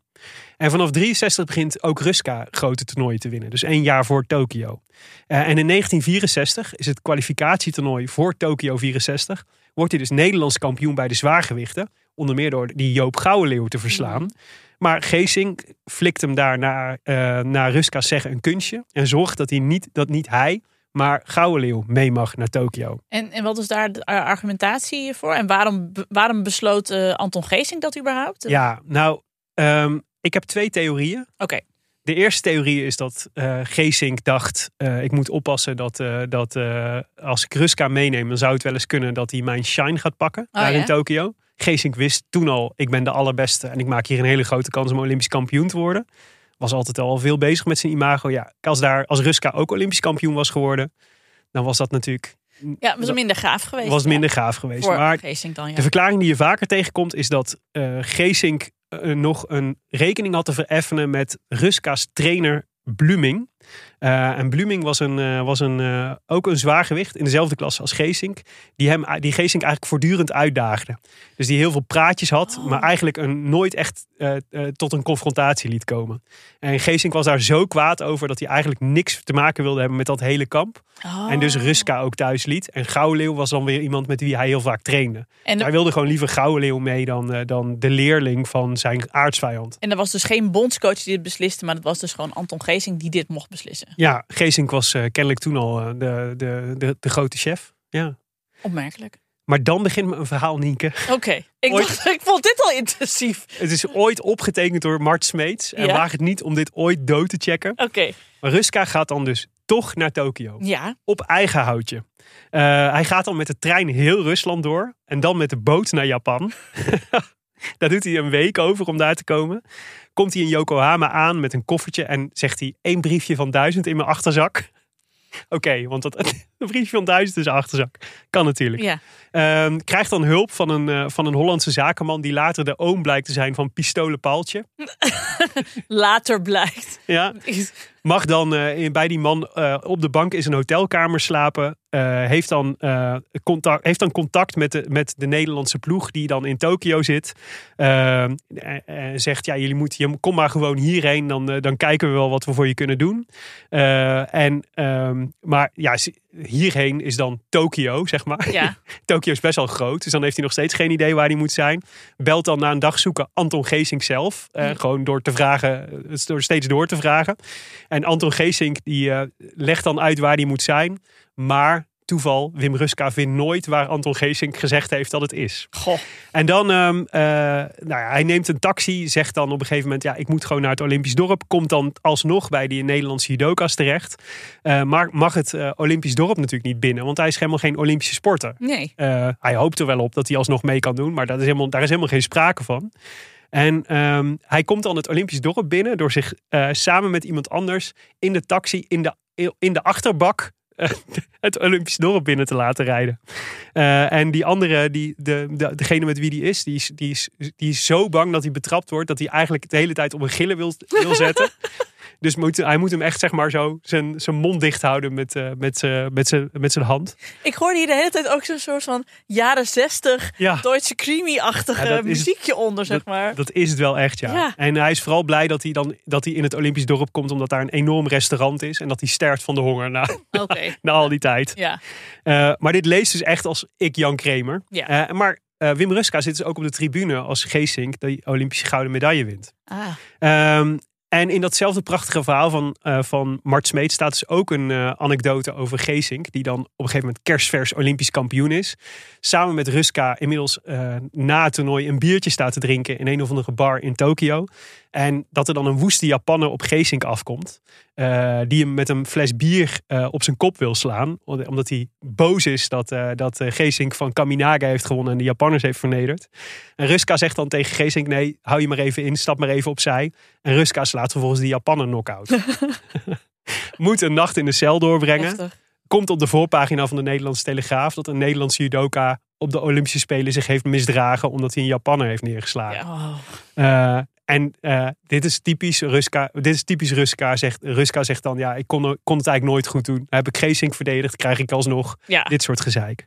En vanaf 63 begint ook Ruska grote toernooien te winnen. Dus één jaar voor Tokio. En in 1964 is het kwalificatietoernooi voor Tokio 64. Wordt hij dus Nederlands kampioen bij de zwaargewichten. Onder meer door die Joop Gouwenleeuw te verslaan. Maar Geesink flikt hem daar naar, eh, naar Ruska's zeggen een kunstje. En zorgt dat, hij niet, dat niet hij, maar Gouwenleeuw mee mag naar Tokio. En, en wat is daar de argumentatie voor? En waarom, waarom besloot eh, Anton Geesink dat überhaupt? Ja, nou, ehm, ik heb twee theorieën. Oké. De eerste theorie is dat eh Geesink dacht: eh, ik moet oppassen dat, eh, dat als ik Ruska meeneem, dan zou het wel eens kunnen dat hij mijn shine gaat pakken daar ja? in Tokio. Geesink wist toen al: ik ben de allerbeste en ik maak hier een hele grote kans om Olympisch kampioen te worden. Was altijd al veel bezig met zijn imago. Ja, als, daar, als Ruska ook Olympisch kampioen was geworden, dan was dat natuurlijk Ja, was minder gaaf geweest. was ja. minder gaaf geweest. Voor maar Geesink dan, ja. de verklaring die je vaker tegenkomt is dat Geesink nog een rekening had te vereffenen met Ruska's trainer Bluming. Eh, en Bluming was, een, eh, was een, eh, ook een zwaargewicht in dezelfde klasse als Geesink. Die, hem, die Geesink eigenlijk voortdurend uitdaagde. Dus die heel veel praatjes had, Oh. maar eigenlijk een, nooit echt tot een confrontatie liet komen. En Geesink was daar zo kwaad over dat hij eigenlijk niks te maken wilde hebben met dat hele kamp. Oh. En dus Ruska ook thuis liet. En Gouwenleeuw was dan weer iemand met wie hij heel vaak trainde. En, Hij wilde gewoon liever Gouwenleeuw mee dan, dan de leerling van zijn aardsvijand. en er was dus geen bondscoach die dit besliste, maar het was dus gewoon Anton Geesink die dit mocht beslissen. Ja, Geesink was eh, kennelijk toen al eh, de, de, de, de grote chef. Ja. Opmerkelijk. Maar dan begint een verhaal, Nienke. Oké, ik, Ooit- dacht, ik vond dit al intensief. Het is ooit opgetekend door Mart Smeets. En Ja? waag het niet om dit ooit dood te checken. Oké, Maar Ruska gaat dan dus toch naar Tokio. ja. Op eigen houtje. Eh, hij gaat dan met de trein heel Rusland door. En dan met de boot naar Japan. daar doet hij een week over om daar te komen. Komt hij in Yokohama aan met een koffertje. En zegt hij één briefje van duizend in mijn achterzak. Oké, want dat, een briefje van duizend in zijn achterzak. Kan natuurlijk. ja. Ehm, krijgt dan hulp van een, eh, van een Hollandse zakenman. Die later de oom blijkt te zijn van Pistolen Paaltje. Later blijkt. Ja, mag dan eh, in- bij die man eh, op de bank in zijn hotelkamer slapen. Heeft, dan, contact, heeft dan contact met de, met de Nederlandse ploeg die dan in Tokio zit. Eh, en- en zegt, ja, jullie moeten, kom maar gewoon hierheen. Dan, dan kijken we wel wat we voor je kunnen doen. En, ehm, maar ja, hierheen is dan Tokio, zeg maar. Ja. Tokio is best wel groot, dus dan heeft hij nog steeds geen idee waar hij moet zijn. Belt dan na een dag zoeken Anton Geesink zelf. eh, Hm. Gewoon door te vragen, eh, door steeds door te vragen. En Anton Geesink die eh, legt dan uit waar hij moet zijn. Maar toeval. Wim Ruska vindt nooit waar Anton Geesink gezegd heeft dat het is. Goh. En dan, ehm, eh, nou ja, hij neemt een taxi, zegt dan op een gegeven moment, ja, ik moet gewoon naar het Olympisch dorp. Komt dan alsnog bij die Nederlandse judoka's terecht. Eh, maar mag het eh, Olympisch dorp natuurlijk niet binnen, want hij is helemaal geen Olympische sporter. Nee. Hij hoopt er wel op dat hij alsnog mee kan doen, maar dat is helemaal, daar is helemaal geen sprake van. En ehm, hij komt dan het Olympisch dorp binnen door zich samen met iemand anders in de taxi in de, in de achterbak het Olympisch dorp binnen te laten rijden. Eh, en die andere, die, de, de, degene met wie die is, die is, die, is, die is zo bang dat hij betrapt wordt dat hij eigenlijk de hele tijd op een gillen wil, wil zetten. Dus moet, hij moet hem echt zeg maar zo zijn, zijn mond dicht houden met, eh, met, z'n- met, z'n- met zijn hand. Ik hoorde hier de hele tijd ook zo'n soort van jaren zestig Ja. Deutsche Creamy-achtige Ja, muziekje onder, zeg maar. Dat, dat is het wel echt, ja. Ja. En hij is vooral blij dat hij, dan, dat hij in het Olympisch dorp komt, omdat daar een enorm restaurant is. En dat hij sterft van de honger na, na al die tijd. Ja. Eh, maar dit leest dus echt als ik Jan Kramer. Ja. Eh, maar Wim Ruska zit dus ook op de tribune als Geesink die Olympische gouden medaille wint. Ah. Ehm, en in datzelfde prachtige verhaal van, eh, van Mart Smeet staat dus ook een eh, anekdote over Geesink. Die dan op een gegeven moment kerstvers Olympisch kampioen is. Samen met Ruska inmiddels eh, na het toernooi een biertje staat te drinken in een of andere bar in Tokio. En dat er dan een woeste Japanner op Geesink afkomt. die hem met een fles bier op zijn kop wil slaan. Omdat hij boos is dat, dat Geesink van Kaminaga heeft gewonnen en de Japanners heeft vernederd. En Ruska zegt dan tegen Geesink: nee, hou je maar even in, stap maar even opzij. En Ruska slaat vervolgens die Japanner knock-out. Moet een nacht in de cel doorbrengen. Heftig. Komt op de voorpagina van de Nederlandse Telegraaf dat een Nederlandse judoka op de Olympische Spelen zich heeft misdragen omdat hij een Japanner heeft neergeslagen. Ja. Oh. Eh, en eh, dit is typisch Ruska. Dit is typisch Ruska. Zegt, Ruska zegt dan: ja, ik kon, kon het eigenlijk nooit goed doen. Heb ik Geesink verdedigd, krijg ik alsnog Ja. dit soort gezeik.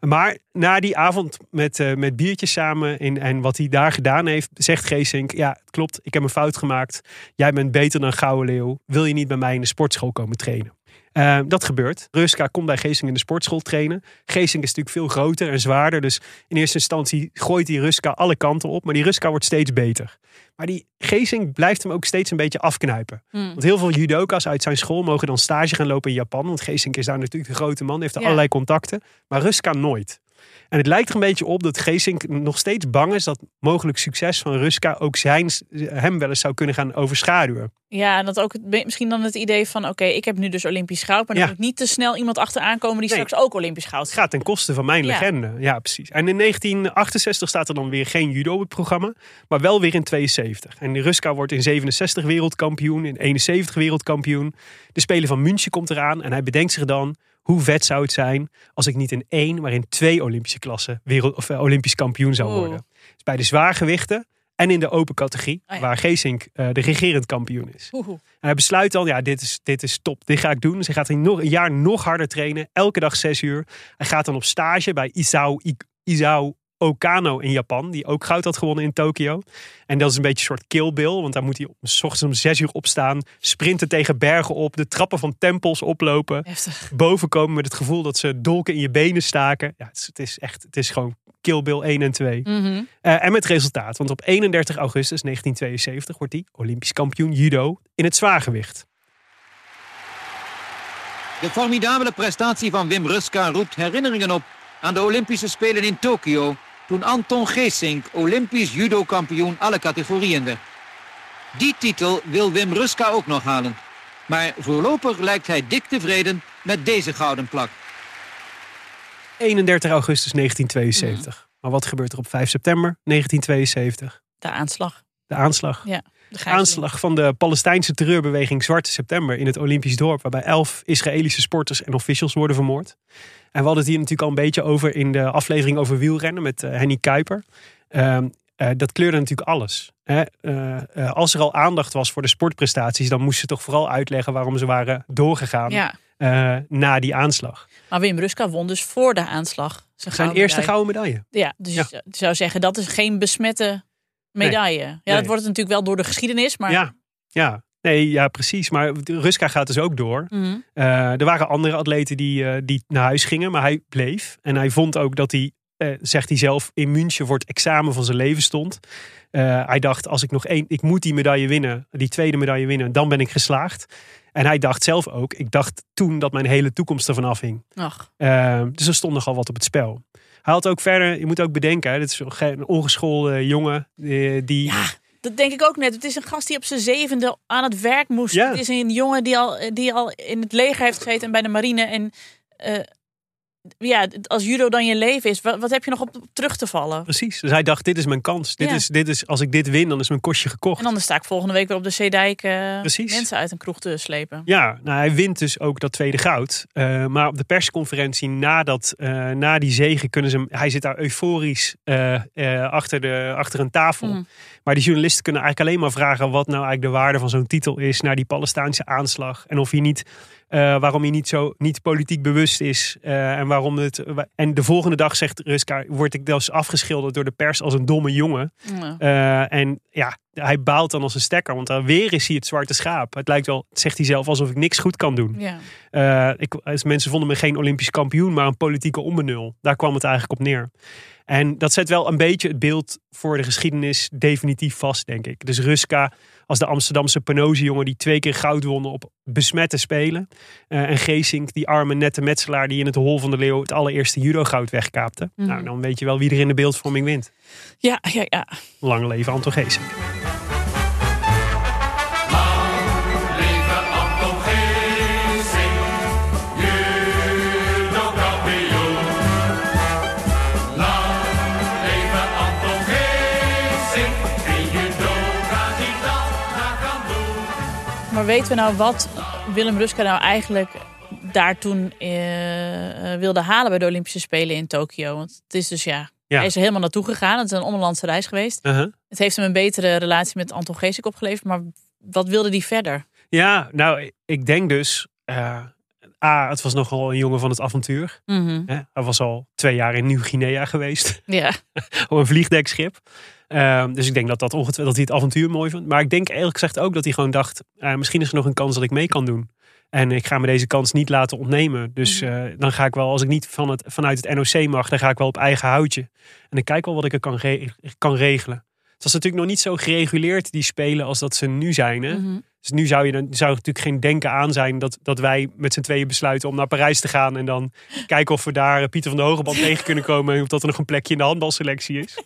Maar na die avond met, eh, met biertjes samen in, en wat hij daar gedaan heeft, zegt Geesink: ja, het klopt, ik heb een fout gemaakt. Jij bent beter dan Gouden Leeuw. Wil je niet bij mij in de sportschool komen trainen? Eh, dat gebeurt. Ruska komt bij Geesink in de sportschool trainen. Geesink is natuurlijk veel groter en zwaarder. Dus in eerste instantie gooit die Ruska alle kanten op. Maar die Ruska wordt steeds beter. Maar die Geesink blijft hem ook steeds een beetje afknijpen. Hmm. Want heel veel judoka's uit zijn school mogen dan stage gaan lopen in Japan. Want Geesink is daar natuurlijk de grote man. Heeft er Ja. allerlei contacten. Maar Ruska nooit. En het lijkt er een beetje op dat Geesink nog steeds bang is dat mogelijk succes van Ruska ook zijn, hem wel eens zou kunnen gaan overschaduwen. Ja, en dat ook misschien dan het idee van... oké, ik heb nu dus Olympisch goud... maar dan Ja. moet niet te snel iemand achteraan komen... die Nee. straks ook Olympisch goud Het gaat ten koste van mijn Ja. legende. Ja, precies. En in 1968 staat er dan weer geen judo op het programma. Maar wel weer in 72. En Ruska wordt in 67 wereldkampioen. In 71 wereldkampioen. De Spelen van München komt eraan. En hij bedenkt zich dan... Hoe vet zou het zijn als ik niet in één, maar in twee Olympische klassen wereld, of, eh, Olympisch kampioen zou Oeh. worden. Dus bij de zwaargewichten en in de open categorie, Oh ja. waar Geesink eh, de regerend kampioen is. Oeh. En hij besluit dan, ja, dit is, dit is top. Dit ga ik doen. Dus hij gaat een, nog, een jaar nog harder trainen. Elke dag zes uur. Hij gaat dan op stage bij Isao, I- Isao Okano in Japan. Die ook goud had gewonnen in Tokio. En dat is een beetje een soort kill bill. Want daar moet hij om, s ochtends om zes uur opstaan. Sprinten tegen bergen op. De trappen van tempels oplopen. Heftig. Boven komen met het gevoel dat ze dolken in je benen staken. Ja, het is, het is echt, het is gewoon kill bill 1 en 2. Mhm. Eh, en met resultaat. Want op 31 augustus 1972 wordt hij Olympisch kampioen judo in het zwaargewicht. De formidabele prestatie van Wim Ruska roept herinneringen op aan de Olympische Spelen in Tokio. Toen Anton Geesink Olympisch judo-kampioen alle categorieën werd. Die titel wil Wim Ruska ook nog halen. Maar voorlopig lijkt hij dik tevreden met deze gouden plak. 31 augustus 1972. Maar wat gebeurt er op 5 september 1972? De aanslag. De aanslag. Ja. Aanslag van de Palestijnse terreurbeweging Zwarte September in het Olympisch dorp, waarbij elf Israëlische sporters en officials worden vermoord. En we hadden het hier natuurlijk al een beetje over in de aflevering over wielrennen met eh, Henny Kuiper. Ehm, eh, dat kleurde natuurlijk alles. Hè? Eh, als er al aandacht was voor de sportprestaties, dan moesten ze toch vooral uitleggen waarom ze waren doorgegaan Ja. na die aanslag. Maar Wim Ruska won dus voor de aanslag. Zijn, eerste gouden medaille. Ja, dus Ja. je zou zeggen dat is geen besmette medaille. Ja, Nee. dat wordt het natuurlijk wel door de geschiedenis, maar Ja, ja. Nee, ja, precies. Maar Ruska gaat dus ook door. Mhm. Eh, er waren andere atleten die, eh, die naar huis gingen, maar hij bleef. En hij vond ook dat hij, eh, zegt hij zelf, in München voor het examen van zijn leven stond. Hij dacht, als ik nog één, ik moet die medaille winnen, die tweede medaille winnen, dan ben ik geslaagd. En hij dacht zelf ook, ik dacht toen dat mijn hele toekomst ervan afhing. Ach, dus er stond nogal wat op het spel. Hij had ook verder, je moet ook bedenken, hè, dit is een ongeschoolde jongen eh, die... ja, dat denk ik ook net. Het is een gast die op zijn zevende aan het werk moest. Ja. Het is een jongen die al, die al in het leger heeft gezeten en bij de marine. En eh, ja, als judo dan je leven is, wat, wat heb je nog op, terug te vallen? Precies. Dus hij dacht, dit is mijn kans. Dit Ja. is, dit is, als ik dit win, dan is mijn kostje gekocht. En dan sta ik volgende week weer op de Zeedijk Precies. mensen uit een kroeg te slepen. Ja, nou, hij wint dus ook dat tweede goud. Eh, maar op de persconferentie na, dat, eh, na die zege kunnen ze hem... Hij zit daar euforisch achter, de, achter een tafel. Mm. Maar die journalisten kunnen eigenlijk alleen maar vragen... wat nou eigenlijk de waarde van zo'n titel is... naar die Palestijnse aanslag. En of hij niet... eh, waarom hij niet zo niet politiek bewust is. eh, en waarom het. En de volgende dag zegt Ruska, word ik dus afgeschilderd door de pers als een domme jongen. Ja. Eh, en ja, hij baalt dan als een stekker, want dan weer is hij het zwarte schaap. Het lijkt wel, zegt hij zelf, alsof ik niks goed kan doen. Ja. Eh, ik, dus mensen vonden me geen Olympisch kampioen, maar een politieke onbenul. Daar kwam het eigenlijk op neer. En dat zet wel een beetje het beeld voor de geschiedenis definitief vast, denk ik. Dus Ruska als de Amsterdamse Penoze-jongen die twee keer goud won op besmette spelen. Eh, en Geesink, die arme nette metselaar die in het hol van de leeuw het allereerste judo-goud wegkaapte. Mhm. Nou, dan weet je wel wie er in de beeldvorming wint. Ja, ja, ja. Lang leven Anton Geesink. Maar weten we nou wat Willem Ruska nou eigenlijk daar toen eh, wilde halen bij de Olympische Spelen in Tokio? Want het is dus ja, Ja. hij is er helemaal naartoe gegaan. Het is een onderlandse reis geweest. Uh-huh. Het heeft hem een betere relatie met Anton Geesink opgeleverd. Maar wat wilde hij verder? Ja, nou, ik denk dus. eh, A, het was nogal een jongen van het avontuur. Mhm. Hij was al twee jaar in Nieuw-Guinea geweest. Ja, op een vliegdekschip. Ehm, dus ik denk dat, dat, ongetwijfeld, dat hij het avontuur mooi vond. Maar ik denk eerlijk gezegd ook dat hij gewoon dacht... eh, misschien is er nog een kans dat ik mee kan doen. En ik ga me deze kans niet laten ontnemen. Dus Mhm. eh, dan ga ik wel, als ik niet van het, vanuit het NOC mag... dan ga ik wel op eigen houtje. En ik kijk wel wat ik er kan, re- kan regelen. Het was natuurlijk nog niet zo gereguleerd, die spelen, als dat ze nu zijn. Hè? Mhm. Dus nu zou, je, dan zou er natuurlijk geen denken aan zijn dat, dat wij met z'n tweeën besluiten om naar Parijs te gaan. En dan kijken of we daar eh, Pieter van de Hogeband tegen kunnen komen. En of dat er nog een plekje in de handbalselectie is.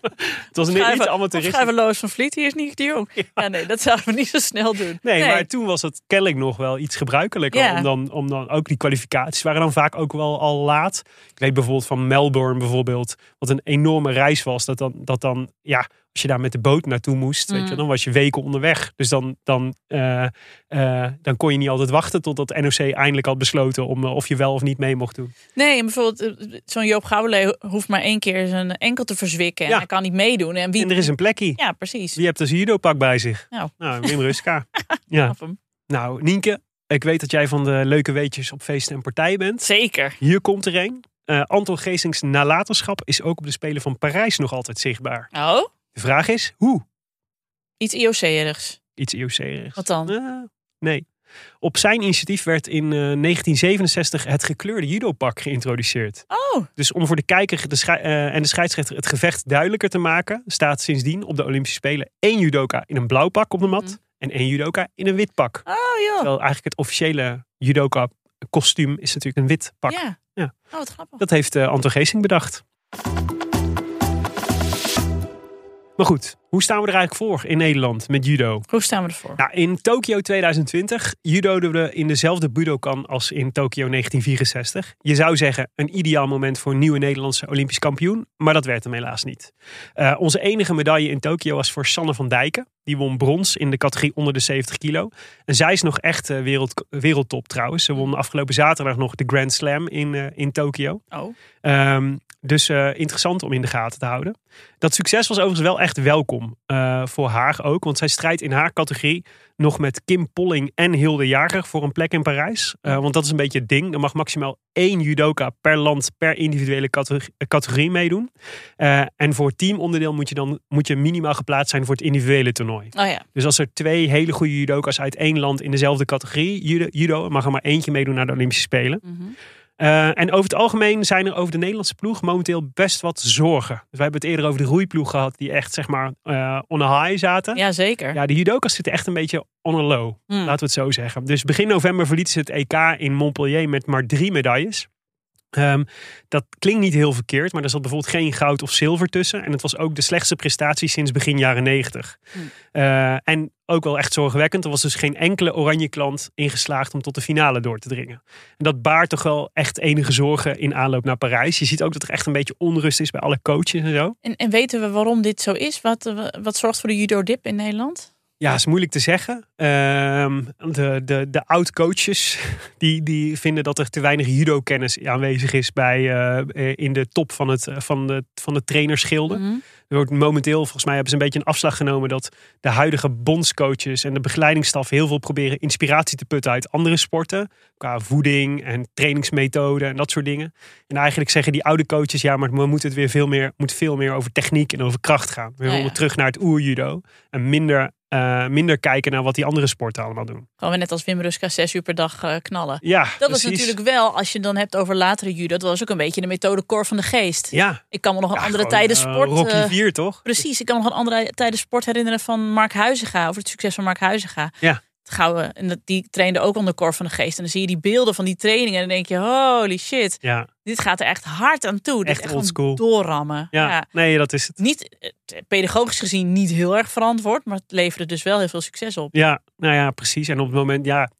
Het was net iets amateuristisch. schrijven Loos van Vliet, hier is niet de jong. Ja. nee, dat zouden we niet zo snel doen. Nee, maar toen was het kennelijk nog wel iets gebruikelijker. Ja. Om, dan, om dan ook die kwalificaties waren dan vaak ook wel al laat. Ik weet bijvoorbeeld van Melbourne bijvoorbeeld. Wat een enorme reis was. Dat dan, dat dan ja, als je daar met de boot naartoe moest. Weet je, Mm. dan was je weken onderweg. Dus dan, dan, eh, eh, dan kon je niet altijd wachten totdat NOC eindelijk had besloten. Om, eh, of je wel of niet mee mocht doen. Nee, en bijvoorbeeld zo'n Joop Gouwele hoeft maar één keer zijn enkel te verzwikken. En Ja. hij kan niet meedoen. En wie... En er is een plekje. Ja, precies. Wie hebt een judo-pak bij zich? Nou. nou Wim Ruska. ja. Nou, Nienke. Ik weet dat jij van de leuke weetjes op feesten en partijen bent. Zeker. Hier komt er een. Eh, Anton Geesings nalatenschap is ook op de Spelen van Parijs nog altijd zichtbaar. Oh, De vraag is, hoe? iets IOC-erigs. Iets IOC-erigs. Wat dan? Eh, nee. Op zijn initiatief werd in eh, 1967 het gekleurde judopak geïntroduceerd. Oh, Dus om voor de kijker de eh, en de scheidsrechter het gevecht duidelijker te maken, staat sindsdien op de Olympische Spelen één judoka in een blauw pak op de mat Mhm. en één judoka in een wit pak. oh joh. Terwijl eigenlijk het officiële judoka kostuum is natuurlijk een wit pak. Ja. Ja. Oh, wat grappig. Dat heeft eh, Anton Geesing bedacht. Maar goed, hoe staan we er eigenlijk voor in Nederland met judo? Hoe staan we ervoor? Nou, in Tokio 2020 judoden we in dezelfde budokan als in Tokio 1964. Je zou zeggen een ideaal moment voor een nieuwe Nederlandse Olympisch kampioen, maar dat werd hem helaas niet. Eh, onze enige medaille in Tokio was voor Sanne van Dijken. Die won brons in de categorie onder de 70 kilo. En zij is nog echt eh, wereld, wereldtop trouwens. Ze won afgelopen zaterdag nog de Grand Slam in, eh, in Tokio. Oh. Ehm, dus eh, interessant om in de gaten te houden. Dat succes was overigens wel echt welkom voor haar ook. Want zij strijdt in haar categorie nog met Kim Polling en Hilde Jager voor een plek in Parijs. Eh, want dat is een beetje het ding. Er mag maximaal één judoka per land per individuele categorie, categorie meedoen. Eh, en voor teamonderdeel moet je dan moet je minimaal geplaatst zijn voor het individuele toernooi. Oh ja. Dus als er twee hele goede judoka's uit één land in dezelfde categorie judo, judo mag er maar eentje meedoen naar de Olympische Spelen. Mhm. Eh, en over het algemeen zijn er over de Nederlandse ploeg momenteel best wat zorgen. Dus wij hebben het eerder over de roeiploeg gehad, die echt zeg maar eh, on a high zaten. Ja, zeker. Ja, de judokas zitten echt een beetje on a low, Hmm. laten we het zo zeggen. Dus begin november verlieten ze het EK in Montpellier met maar drie medailles. Ehm, dat klinkt niet heel verkeerd, maar er zat bijvoorbeeld geen goud of zilver tussen. En het was ook de slechtste prestatie sinds begin jaren negentig. Hmm. Eh, en ook wel echt zorgwekkend. Er was dus geen enkele oranje klant ingeslaagd om tot de finale door te dringen. En dat baart toch wel echt enige zorgen in aanloop naar Parijs. Je ziet ook dat er echt een beetje onrust is bij alle coaches en zo. En, en weten we waarom dit zo is? Wat, wat zorgt voor de judo-dip in Nederland? Ja, is moeilijk te zeggen. Ehm, de, de, de oud-coaches die, die vinden dat er te weinig judo-kennis aanwezig is bij, eh, in de top van, het, van, de, van de trainerschilden. Mhm. Er wordt momenteel, volgens mij hebben ze een beetje een afslag genomen dat de huidige bondscoaches en de begeleidingsstaf heel veel proberen inspiratie te putten uit andere sporten. Qua voeding en trainingsmethoden en dat soort dingen. En eigenlijk zeggen die oude coaches, ja, maar we moeten het weer veel meer, moet veel meer over techniek en over kracht gaan. We Ja, willen ja. terug naar het oerjudo en minder, eh, minder kijken naar wat die andere sporten allemaal doen. Gewoon net als Wim Ruska zes uur per dag eh, knallen. Ja, Dat precies. was natuurlijk wel, als je het dan hebt over latere judo, dat was ook een beetje de methode Cor van de Geest. Ja, Ik kan me nog een Ja, andere tijden eh, sport... Rocky eh, 4, toch? Precies, ik kan me nog een andere tijden sport herinneren van Mark Huizinga. Over het succes van Mark Huizinga. Ja. Gouden, en dat, die trainde ook onder Cor van de Geest. En dan zie je die beelden van die trainingen. En dan denk je, holy shit. Ja, Dit gaat er echt hard aan toe. Echt echt oldschool. doorrammen. ja. Ja. nee, dat is het. Niet eh, pedagogisch gezien niet heel erg verantwoord. Maar het leverde dus wel heel veel succes op. Ja, nou ja, precies. En op het moment, ja.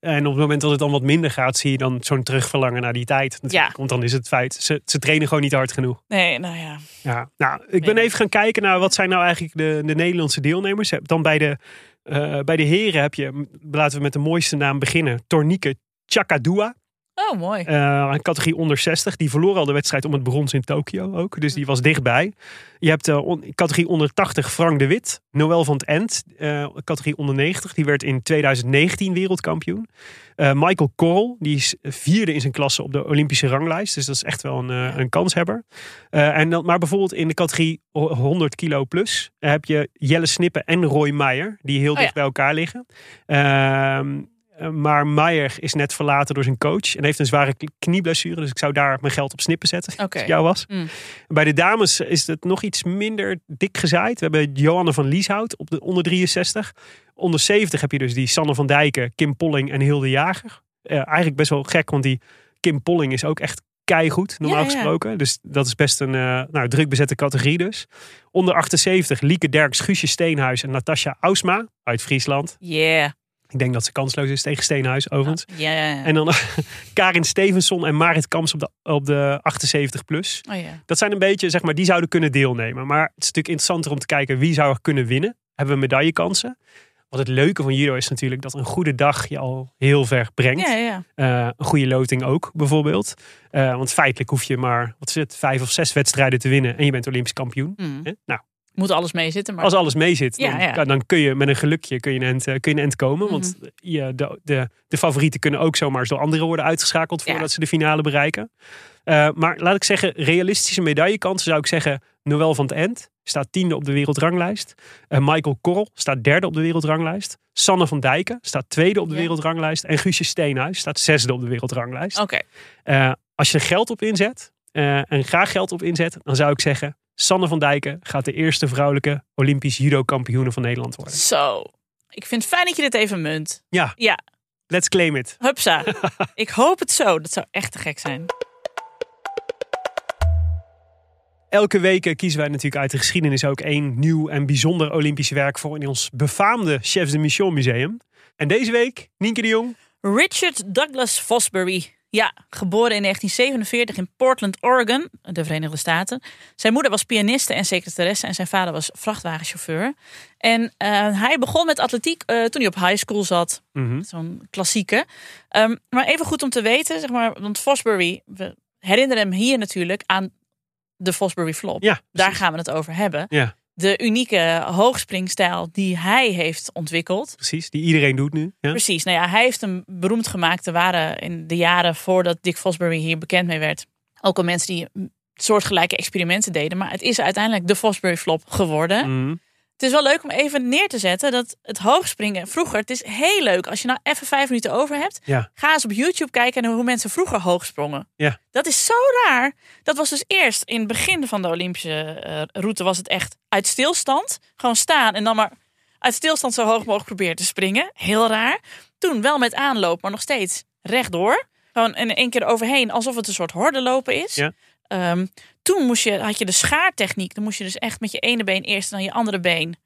En op het moment dat het dan wat minder gaat, zie je dan zo'n terugverlangen naar die tijd. Ja. Want dan is het feit, ze, ze trainen gewoon niet hard genoeg. Nee, nou ja. Ja. Nou, ik ben even gaan kijken naar wat zijn nou eigenlijk de, de Nederlandse deelnemers. Dan bij de, bij de heren heb je, laten we met de mooiste naam beginnen, Tornieke Chakadua. Oh, mooi. Een categorie onder 60. Die verloor al de wedstrijd om het brons in Tokio ook. Dus die was dichtbij. Je hebt on- categorie onder 80 Frank de Wit. Noël van het End. eh, categorie onder 90. Die werd in 2019 wereldkampioen. Michael Korrel. Die is vierde in zijn klasse op de Olympische ranglijst. Dus dat is echt wel een, een kanshebber. En dan, maar bijvoorbeeld in de categorie 100 kilo plus. heb je Jelle Snippen en Roy Meijer. Die heel ja. dicht bij elkaar liggen. Ehm, eh, maar Meijer is net verlaten door zijn coach. En heeft een zware knieblessure. Dus ik zou daar mijn geld op snippen zetten. Als ik jou was. Mm. Bij de dames is het nog iets minder dik gezaaid. We hebben Johanne van Lieshout op de onder 63. Onder 70 heb je dus die Sanne van Dijken, Kim Polling en Hilde Jager. Eh, eigenlijk best wel gek, want die Kim Polling is ook echt keigoed, normaal Ja, ja. gesproken. Dus dat is best een eh, nou, druk bezette categorie dus. Onder 78 Lieke Derks, Guusje Steenhuis en Natasja Ausma uit Friesland. Yeah. Ik denk dat ze kansloos is tegen Steenhuis, overigens. Ja, ja, ja. En dan Karin Stevenson en Marit Kamps op de, op de 78 plus. Oh, ja. Dat zijn een beetje, zeg maar, die zouden kunnen deelnemen. Maar het is natuurlijk interessanter om te kijken wie zou er kunnen winnen. Hebben we medaillekansen? Wat het leuke van judo is natuurlijk dat een goede dag je al heel ver brengt. Ja, ja. Eh, een goede loting ook, bijvoorbeeld. Eh, want feitelijk hoef je maar, wat is het, vijf of zes wedstrijden te winnen en je bent Olympisch kampioen. Mm. Nou, Moet alles mee zitten. Maar... als alles mee zit, dan, Ja, ja. kan- dan kun je met een gelukje kun je een end, eh, kun je een end komen. Want Mhm. je, de, de, de favorieten kunnen ook zomaar door anderen worden uitgeschakeld Ja. voordat ze de finale bereiken. Eh, maar laat ik zeggen, realistische medaillekansen zou ik zeggen. Noël van het End staat tiende op de wereldranglijst. Eh, Michael Korrel staat derde op de wereldranglijst. Sanne van Dijken staat tweede op de wereldranglijst. En Guusje Steenhuis staat zesde op de wereldranglijst. Oké. Als je er geld op inzet en graag geld op inzet, dan zou ik zeggen: Sanne van Dijken gaat de eerste vrouwelijke Olympisch judo-kampioene van Nederland worden. Zo. Ik vind het fijn dat je dit even munt. Ja, Ja. let's claim it. Hupsa. ik hoop het zo. Dat zou echt te gek zijn. Elke week kiezen wij natuurlijk uit de geschiedenis ook één nieuw en bijzonder Olympisch werk voor in ons befaamde Chefs de Mission Museum. En deze week, Nienke de Jong. Richard Douglas Fosbury. Ja, geboren in 1947 in Portland, Oregon, de Verenigde Staten. Zijn moeder was pianiste en secretaresse en zijn vader was vrachtwagenchauffeur. En eh, hij begon met atletiek eh, toen hij op high school zat. Mhm. Zo'n klassieke. Ehm, maar even goed om te weten, zeg maar, want Fosbury, we herinneren hem hier natuurlijk aan de Fosbury Flop. Ja, Daar gaan we het over hebben. Ja, De unieke hoogspringstijl die hij heeft ontwikkeld. precies. Die iedereen doet nu. Ja? Precies. Nou ja, hij heeft hem beroemd gemaakt. Er waren in de jaren voordat Dick Fosbury hier bekend mee werd. Ook al mensen die soortgelijke experimenten deden. Maar het is uiteindelijk de Fosbury Flop geworden. Mhm. Het is wel leuk om even neer te zetten dat het hoogspringen vroeger, het is heel leuk. Als je nou even vijf minuten over hebt, Ja. ga eens op YouTube kijken naar hoe mensen vroeger hoog sprongen. Ja. Dat is zo raar. Dat was dus eerst in het begin van de Olympische eh, route was het echt uit stilstand. Gewoon staan en dan maar uit stilstand zo hoog mogelijk proberen te springen. Heel raar. Toen wel met aanloop, maar nog steeds rechtdoor. Gewoon in één keer overheen, alsof het een soort hordenlopen is. Ja. Ehm, toen moest je, had je de schaartechniek. Dan moest je dus echt met je ene been eerst en dan je andere been.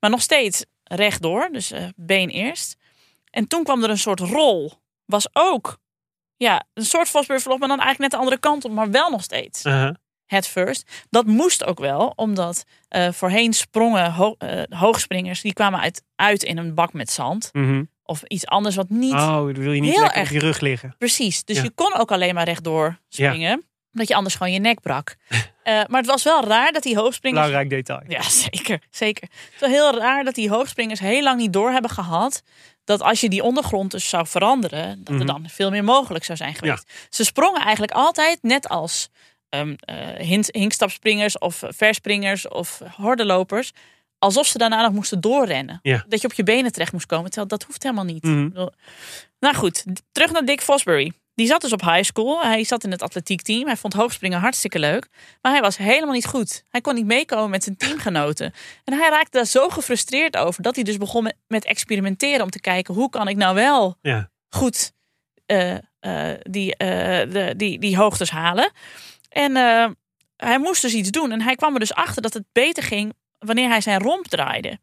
Maar nog steeds rechtdoor, dus eh, been eerst. En toen kwam er een soort rol. Was ook ja, een soort flop, maar dan eigenlijk net de andere kant op, maar wel nog steeds head first. Dat moest ook wel, omdat eh, voorheen sprongen ho- eh, hoogspringers, die kwamen uit, uit in een bak met zand. Mhm. Of iets anders wat niet Oh, wil je niet Heel lekker erg. op je rug liggen. precies. Dus Ja. je kon ook alleen maar rechtdoor springen, omdat je anders gewoon je nek brak. Eh, maar het was wel raar dat die hoogspringers Belangrijk detail. ja, zeker. zeker. Het heel raar dat die hoogspringers heel lang niet door hebben gehad. Dat als je die ondergrond dus zou veranderen, dat Mhm. er dan veel meer mogelijk zou zijn geweest. Ze sprongen eigenlijk altijd net als hint- hinkstapspringers of verspringers of hordenlopers. Alsof ze daarna nog moesten doorrennen. Ja. Dat je op je benen terecht moest komen. Terwijl dat hoeft helemaal niet. Mhm. Nou goed, terug naar Dick Fosbury. Die zat dus op high school. Hij zat in het atletiekteam. Hij vond hoogspringen hartstikke leuk. Maar hij was helemaal niet goed. Hij kon niet meekomen met zijn teamgenoten. En hij raakte daar zo gefrustreerd over dat hij dus begon met, experimenteren om te kijken hoe kan ik nou wel Ja. goed eh, eh, die, eh, de, die, die hoogtes halen. En hij moest dus iets doen. En hij kwam er dus achter dat het beter ging wanneer hij zijn romp draaide.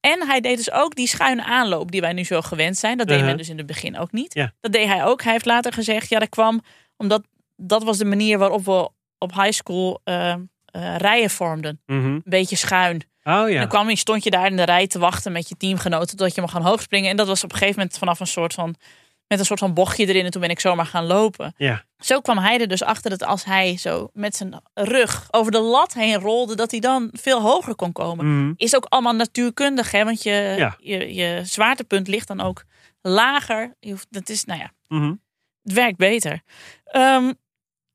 En hij deed dus ook die schuine aanloop die wij nu zo gewend zijn. Dat deed Uh-huh. men dus in het begin ook niet. Ja. Dat deed hij ook. Hij heeft later gezegd, ja dat kwam omdat dat was de manier waarop we op high school eh, eh, rijen vormden. Mhm. Een beetje schuin. Oh En ja. dan kwam je, stond je daar in de rij te wachten met je teamgenoten tot je mag gaan hoogspringen. En dat was op een gegeven moment vanaf een soort van met een soort van bochtje erin. En toen ben ik zomaar gaan lopen. Ja. Zo kwam hij er dus achter dat als hij zo met zijn rug over de lat heen rolde, dat hij dan veel hoger kon komen. Mhm. Is ook allemaal natuurkundig, hè? Want je, Ja. je, je zwaartepunt ligt dan ook lager. Je hoeft, dat is, nou ja, Mhm. het werkt beter. Ehm,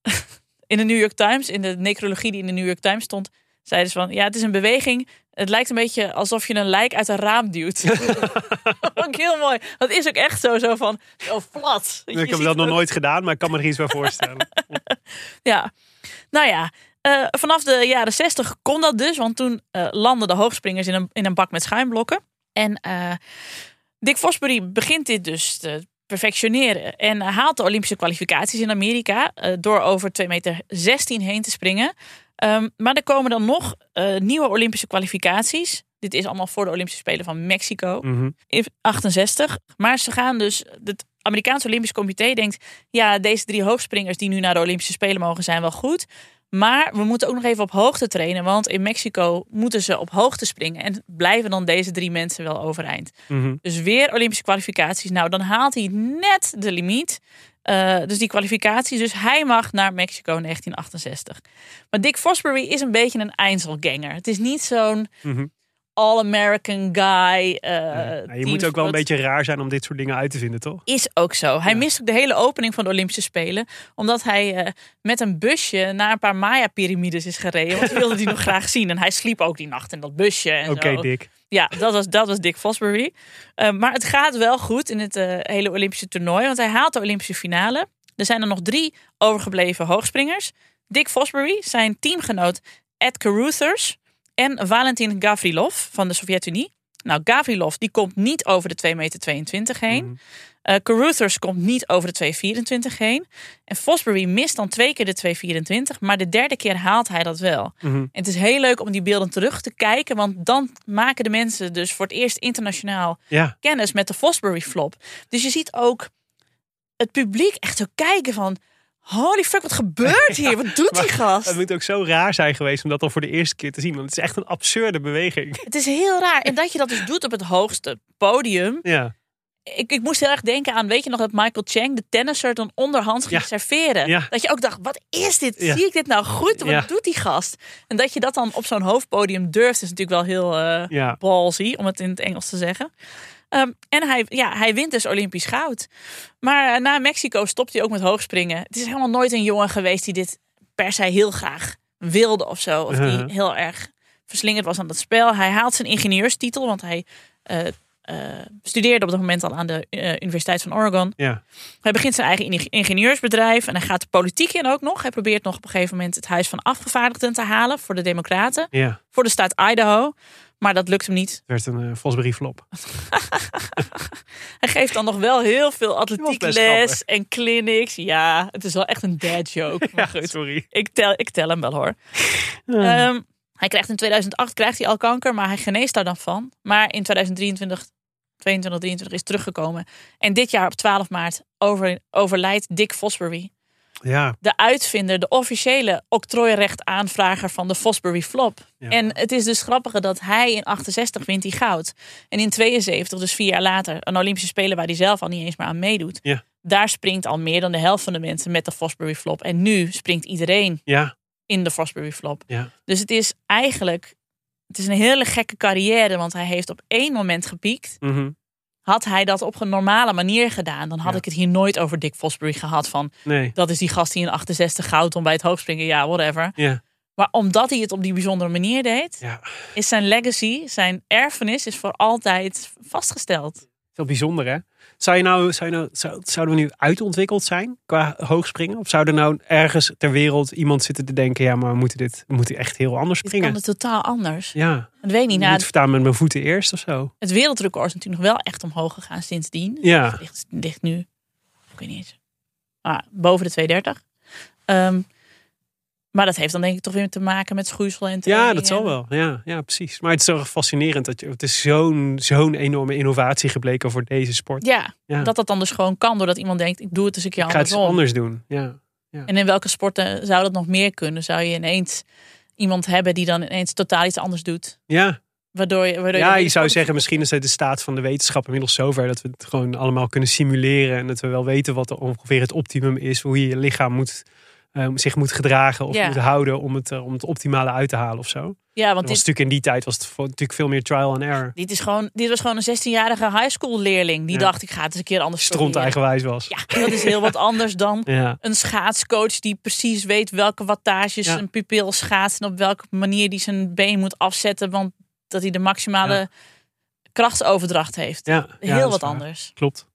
in de New York Times, in de necrologie die in de New York Times stond, zeiden ze van ja, het is een beweging. Het lijkt een beetje alsof je een lijk uit een raam duwt. ook heel mooi. Dat is ook echt zo, zo van zo plat. Ik heb dat nog nooit gedaan, maar ik kan me er iets bij voorstellen. Ja, nou ja. eh, vanaf de jaren 60 kon dat dus, want toen eh landden de hoogspringers in een, in een bak met schuimblokken. En eh, Dick Fosbury begint dit dus te perfectioneren en haalt de Olympische kwalificaties in Amerika door over 2 meter 16 heen te springen. Ehm, maar er komen dan nog eh, nieuwe Olympische kwalificaties. Dit is allemaal voor de Olympische Spelen van Mexico Mhm. in 68. Maar ze gaan dus. Het Amerikaanse Olympisch Comité denkt. Ja, deze drie hoogspringers die nu naar de Olympische Spelen mogen zijn wel goed. Maar we moeten ook nog even op hoogte trainen. Want in Mexico moeten ze op hoogte springen. En blijven dan deze drie mensen wel overeind. Mhm. Dus weer Olympische kwalificaties. Nou, dan haalt hij net de limiet. Eh, dus die kwalificaties. Dus hij mag naar Mexico in 1968. Maar Dick Fosbury is een beetje een Einzelganger. Het is niet zo'n Mhm. all-American guy. eh, Ja, je moet ook wel een beetje raar zijn om dit soort dingen uit te vinden, toch? Is ook zo. Hij Ja. mist ook de hele opening van de Olympische Spelen. Omdat hij eh, met een busje naar een paar Maya-pyramides is gereden. Want die wilde hij nog graag zien. En hij sliep ook die nacht in dat busje. Oké, zo. Dick. Ja, dat was, dat was Dick Fosbury. Eh, maar het gaat wel goed in het eh, hele Olympische toernooi. Want hij haalt de Olympische finale. Er zijn er nog drie overgebleven hoogspringers. Dick Fosbury, zijn teamgenoot Ed Caruthers en Valentin Gavrilov van de Sovjet-Unie. Nou, Gavrilov die komt niet over de 2,22 meter heen. Mhm. Eh Caruthers komt niet over de 2,24 heen. En Fosbury mist dan twee keer de 2,24. Maar de derde keer haalt hij dat wel. Mhm. En het is heel leuk om die beelden terug te kijken. Want dan maken de mensen dus voor het eerst internationaal Ja. kennis met de Fosbury flop. Dus je ziet ook het publiek echt zo kijken van... Holy fuck, wat gebeurt hier? Wat doet die Het gast? moet ook zo raar zijn geweest om dat dan voor de eerste keer te zien. Want het is echt een absurde beweging. Het is heel raar. En dat je dat dus doet op het hoogste podium. Ja. Ik, ik moest heel erg denken aan, weet je nog dat Michael Chang, de tennisser, dan onderhand ging Ja. serveren. Ja. Dat je ook dacht, wat is dit? Ja. Zie ik dit nou goed? Wat doet die gast? En dat je dat dan op zo'n hoofdpodium durft, is natuurlijk wel heel Ja. ballsy, om het in het Engels te zeggen. Ehm, en hij, ja, hij wint dus Olympisch goud. Maar eh, na Mexico stopt hij ook met hoogspringen. Het is helemaal nooit een jongen geweest die dit per se heel graag wilde of zo. Of Uh-huh. die heel erg verslingerd was aan dat spel. Hij haalt zijn ingenieurstitel, want hij eh, studeerde op dat moment al aan de eh, Universiteit van Oregon. Ja. Hij begint zijn eigen ing- ingenieursbedrijf en hij gaat de politiek in ook nog. Hij probeert nog op een gegeven moment het Huis van Afgevaardigden te halen voor de Democraten, Ja. voor de staat Idaho. Maar dat lukt hem niet. Het werd een eh Fosbury flop. Hij geeft dan nog wel heel veel atletiekles en clinics. Ja, het is wel echt een dad joke. Maar goed, sorry. ik tel, ik tel hem wel hoor. Ehm, hij krijgt in 2008 krijgt hij al kanker, maar hij geneest daar dan van. Maar in 2023, 22, 23 is teruggekomen. En dit jaar op 12 maart over, overlijdt Dick Fosbury. Ja. De uitvinder, de officiële octrooirecht-aanvrager van de Fosbury Flop. Ja. En het is dus grappige dat hij in 68 wint hij goud. En in 72, dus vier jaar later, een Olympische Spelen waar hij zelf al niet eens meer aan meedoet. Ja. Daar springt al meer dan de helft van de mensen met de Fosbury Flop. En nu springt iedereen Ja. In de Fosbury Flop. Ja. Dus het is eigenlijk, het is een hele gekke carrière, want hij heeft op één moment gepiekt. Mhm. Had hij dat op een normale manier gedaan, dan had Ja. ik het hier nooit over Dick Fosbury gehad van Nee. dat is die gast die in 68 goud om bij het hoogspringen, ja, whatever. Ja. Maar omdat hij het op die bijzondere manier deed, Ja. is zijn legacy, zijn erfenis, is voor altijd vastgesteld. Veel bijzonder, hè? Zou je nou, zou je nou, zou, zouden we nu uitontwikkeld zijn qua hoogspringen? Of zou er nou ergens ter wereld iemand zitten te denken: ja, maar we moeten dit, we moeten echt heel anders springen? kan het totaal anders. Ja, Dat weet ik niet. Nou, moet staan met mijn voeten eerst of zo. het wereldrecord is natuurlijk nog wel echt omhoog gegaan sindsdien. Ja, Het ligt, ligt nu, ik weet niet eens, ah, boven de 230. Ehm, maar dat heeft dan denk ik toch weer te maken met schoeisel en ja dat zal wel. Ja, ja, precies. Maar het is toch fascinerend dat je, het is zo'n zo'n enorme innovatie gebleken voor deze sport. Ja, Ja. dat dat dan dus gewoon kan doordat iemand denkt, ik doe het eens een keer ik ga het andersom. anders doen. Ja, En in welke sporten zou dat nog meer kunnen? Zou je ineens iemand hebben die dan ineens totaal iets anders doet? ja. Waardoor je, waardoor ja je zou zeggen, misschien is het de staat van de wetenschap inmiddels zover dat we het gewoon allemaal kunnen simuleren. En dat we wel weten wat er ongeveer het optimum is, hoe je je lichaam moet, eh, zich moet gedragen of Ja. moet houden om het, eh, om het optimale uit te halen of zo. Ja, want was dit, natuurlijk in die tijd was het vo- natuurlijk veel meer trial and error. dit, is gewoon, dit was gewoon een 16-jarige high school leerling. Die Ja. dacht, ik ga het eens een keer anders Stront eigenwijs was. Ja, dat is heel wat anders dan Ja. een schaatscoach die precies weet welke wattages een pupil schaatst en op welke manier die zijn been moet afzetten, want dat hij de maximale krachtsoverdracht heeft. Ja, heel wat anders. Klopt.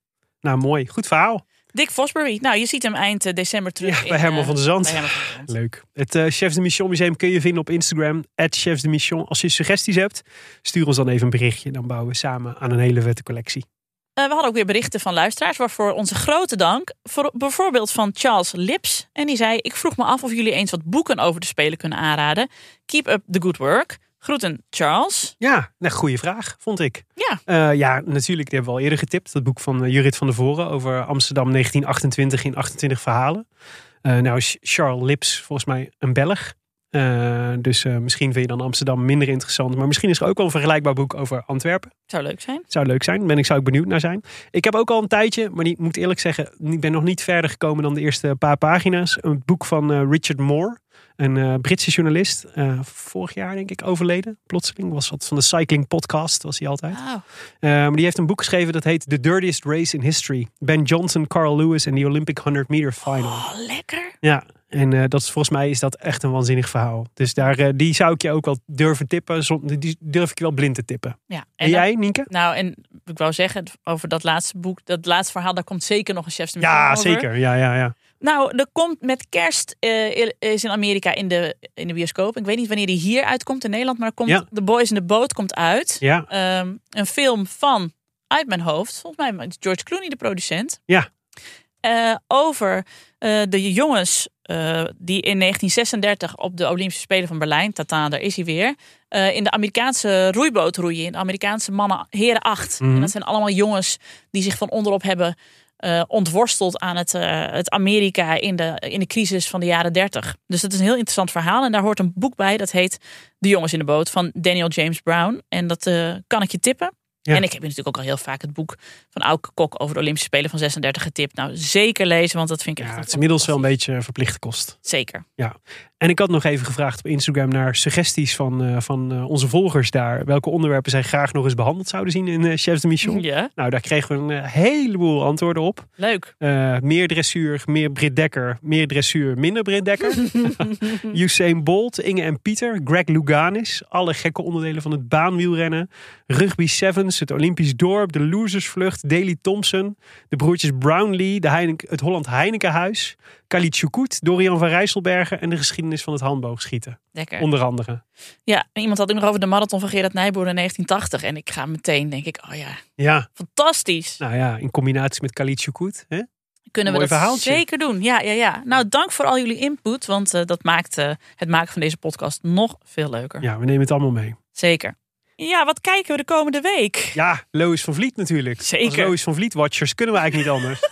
Nou, mooi. Goed verhaal. Dick Fosbury, nou je ziet hem eind eh, december terug. Ja, in, bij Herman eh, van der Zand. van der Zand. Leuk. Het eh, Chefs de Mission Museum kun je vinden op Instagram. Chefs de Mission. Als je suggesties hebt, stuur ons dan even een berichtje. Dan bouwen we samen aan een hele vette collectie. Eh, we hadden ook weer berichten van luisteraars, waarvoor onze grote dank. Voor, bijvoorbeeld van Charles Lips. En die zei: Ik vroeg me af of jullie eens wat boeken over de Spelen kunnen aanraden. Keep up the good work. Groeten, Charles. Ja, nou, goede vraag, vond ik. Ja. Eh, ja, natuurlijk, die hebben we al eerder getipt. Dat boek van eh, Jurit van der Voren over Amsterdam 1928 in 28 verhalen. Eh, nou is Charles Lips volgens mij een Belg. Dus misschien vind je dan Amsterdam minder interessant. Maar misschien is er ook wel een vergelijkbaar boek over Antwerpen. Zou leuk zijn. Zou leuk zijn. Ben ik, zou ik benieuwd naar zijn. Ik heb ook al een tijdje, maar ik moet eerlijk zeggen, ik ben nog niet verder gekomen dan de eerste paar pagina's. Een boek van Richard Moore, een eh, Britse journalist. eh, vorig jaar denk ik overleden. Plotseling was wat van de cycling podcast, was hij altijd. Wauw. Eh, maar die heeft een boek geschreven dat heet The Dirtiest Race in History. Ben Johnson, Carl Lewis en the Olympic 100 meter final. Oh, lekker. Ja, en dat is volgens mij is dat echt een waanzinnig verhaal. Dus daar, die zou ik je ook wel durven tippen. Die durf ik je wel blind te tippen. Ja. En, jij, Nienke? Nou, en ik wou zeggen, over dat laatste boek, dat laatste verhaal, daar komt zeker nog een chef's de Ja, over. zeker. Ja, ja, ja. Nou, er komt met kerst, eh, is in Amerika in de, in de bioscoop. Ik weet niet wanneer die hier uitkomt in Nederland, maar komt Ja. The Boys in the Boat komt uit. Ja, Ehm, een film van, uit mijn hoofd, volgens mij George Clooney de producent. Ja. Eh, over eh, de jongens die in 1936 op de Olympische Spelen van Berlijn, tata, daar is hij weer, in de Amerikaanse roeiboot roeien. In de Amerikaanse mannen, heren 8. Mhm. En dat zijn allemaal jongens die zich van onderop hebben eh, ontworsteld aan het, eh, het Amerika in de, in de crisis van de jaren 30. Dus dat is een heel interessant verhaal. En daar hoort een boek bij, dat heet De Jongens in de Boot van Daniel James Brown. En dat eh, kan ik je tippen. En ik heb natuurlijk ook al heel vaak het boek van Auke Kok over de Olympische Spelen van 36 getipt. Nou, zeker lezen, want dat vind ik Ja, echt... het is inmiddels wel een beetje verplichte kost. Zeker. En ik had nog even gevraagd op Instagram naar suggesties van, eh, van eh, onze volgers daar. Welke onderwerpen zij graag nog eens behandeld zouden zien in eh, Chefs de Mission. Ja, Nou, daar kregen we een eh, heleboel antwoorden op. leuk. Eh, meer dressuur, meer Brit Dekker. Meer dressuur, minder Brit Dekker. Usain Bolt, Inge en Pieter. Greg Louganis. Alle gekke onderdelen van het baanwielrennen. Rugby Sevens, het Olympisch Dorp. De Losersvlucht. Daley Thompson. De broertjes Brownlee. De Heineken, het Holland Heinekenhuis. Khalid Choukout. Dorian van Rijsselbergen. En de geschiedenis van het handboogschieten. Lekker. Onder andere. Ja, en iemand had ook nog over de marathon van Gerard Nijboer in 1980. En ik ga meteen, denk ik, oh ja, Ja, fantastisch. nou ja, in combinatie met Khalid Choukout. Hè? Kunnen we dat verhaaltje. zeker doen. Ja, ja, ja. Nou, dank voor al jullie input. Want eh, dat maakt eh, het maken van deze podcast nog veel leuker. Ja, we nemen het allemaal mee. Zeker. Ja, wat kijken we de komende week? Ja, Lois van Vliet natuurlijk. Zeker. Als Lois van Vliet watchers kunnen we eigenlijk niet anders.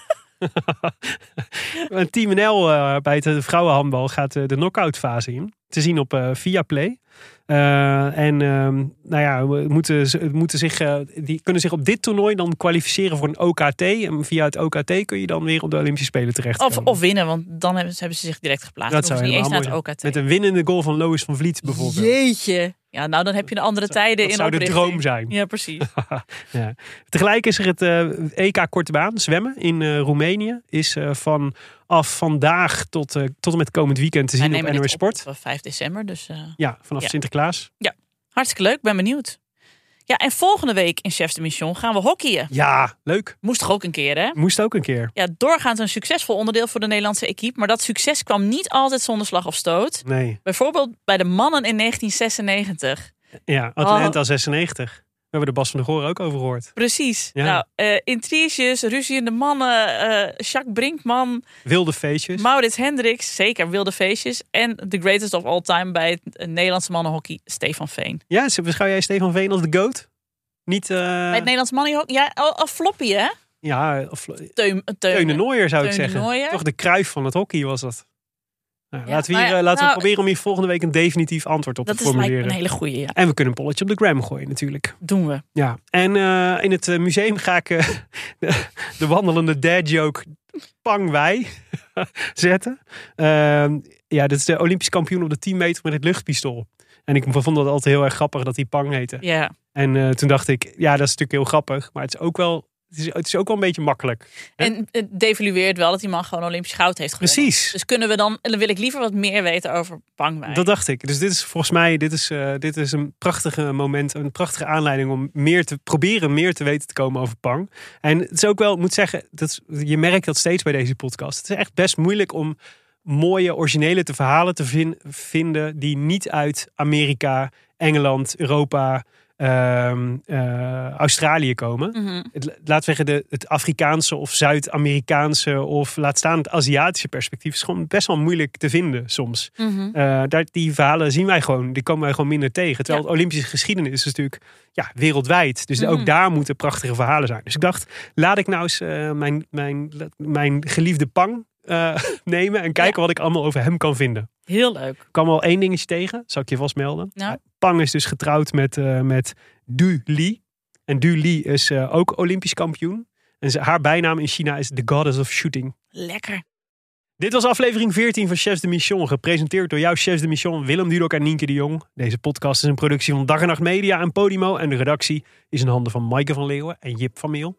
Een Team NL eh, bij het vrouwenhandbal gaat eh, de knock-out fase in. Te zien op eh Viaplay. Eh, en ehm, nou ja, we moeten, moeten zich, eh, die kunnen zich op dit toernooi dan kwalificeren voor een OKT. En via het OKT kun je dan weer op de Olympische Spelen terecht. Of, of winnen, want dan hebben ze, hebben ze zich direct geplaatst. dat zou niet eens naar het OKT. Met een winnende goal van Lois van Vliet bijvoorbeeld. Jeetje. Ja, nou dan heb je de andere tijden dat in zou de droom zijn. Ja, precies. Ja. Tegelijk is er het eh, EK Korte Baan, zwemmen in eh, Roemenië. Is eh, vanaf vandaag tot, tot en met komend weekend te zien op NOS Sport. op 5 december, dus Ja, vanaf Ja. Sinterklaas. hartstikke leuk. Ben benieuwd. Ja, en volgende week in Chefs de Mission gaan we hockeyen. Ja, leuk. Moest toch ook een keer, hè? Moest ook een keer. Ja, doorgaans een succesvol onderdeel voor de Nederlandse equipe. Maar dat succes kwam niet altijd zonder slag of stoot. Nee. Bijvoorbeeld bij de mannen in 1996. Ja, Oh. Atlanta 96. We hebben de Bas van der Goor ook over gehoord. Precies. Ja. Nou, eh intriges, ruziende mannen, eh Jacques Brinkman, Wilde feestjes. Maurits Hendricks, zeker wilde feestjes. En the greatest of all time bij het eh, Nederlandse mannenhockey, Stefan Veen. Ja, beschouw jij Stefan Veen als de GOAT? Niet, eh, bij het Nederlandse mannenhockey, ja, al, al floppy hè? ja, of, Teun, Teun, Teun de Nooier zou ik Teun de zeggen. Toch de kruif van het hockey was dat. Nou, Ja, laten we, hier, ja, eh, laten nou, we proberen om hier volgende week een definitief antwoord op Dat te is lijkt me formuleren. een hele goeie, ja. En we kunnen een polletje op de gram gooien natuurlijk. Doen we. Ja, en eh, in het eh, museum ga ik de, de wandelende dad joke Pang Wij zetten. Ehm, ja, dat is de Olympisch kampioen op de 10 meter met het luchtpistool. En ik vond dat altijd heel erg grappig dat hij Pang heette. Ja. En eh, toen dacht ik, ja, dat is natuurlijk heel grappig. Maar het is ook wel, is, het is ook wel een beetje makkelijk. En het devalueert wel dat die man gewoon Olympisch goud heeft gewonnen. Precies. Dus kunnen we dan, en dan wil ik liever wat meer weten over Pangwij. Dat dacht ik. Dus dit is volgens mij dit is, eh, dit is een prachtige moment, een prachtige aanleiding om meer te proberen, meer te weten te komen over Pang. En het is ook wel, ik moet zeggen, dat, je merkt dat steeds bij deze podcast. Het is echt best moeilijk om mooie, originele te verhalen te vin- vinden die niet uit Amerika, Engeland, Europa, Australië komen. Mhm. Het, laat zeggen, de, het Afrikaanse of Zuid-Amerikaanse of laat staan het Aziatische perspectief is gewoon best wel moeilijk te vinden soms. Mhm. Eh, daar, die verhalen zien wij gewoon, die komen wij gewoon minder tegen. Terwijl Ja. het Olympische geschiedenis is natuurlijk ja, wereldwijd. Dus Mhm. ook daar moeten prachtige verhalen zijn. Dus ik dacht, laat ik nou eens eh, mijn, mijn, mijn geliefde Pang eh, nemen en kijken wat ik allemaal over hem kan vinden. Heel leuk. Ik kwam al één dingetje tegen, zal ik je vast melden. Nou. Pang is dus getrouwd met, eh, met Du Li. En Du Li is eh, ook Olympisch kampioen. En ze, haar bijnaam in China is The Goddess of Shooting. Lekker. Dit was aflevering 14 van Chefs de Mission, gepresenteerd door jouw Chefs de Mission Willem Dudok en Nienke de Jong. Deze podcast is een productie van Dag en Nacht Media en Podimo en de redactie is in handen van Maaike van Leeuwen en Jip van Meel.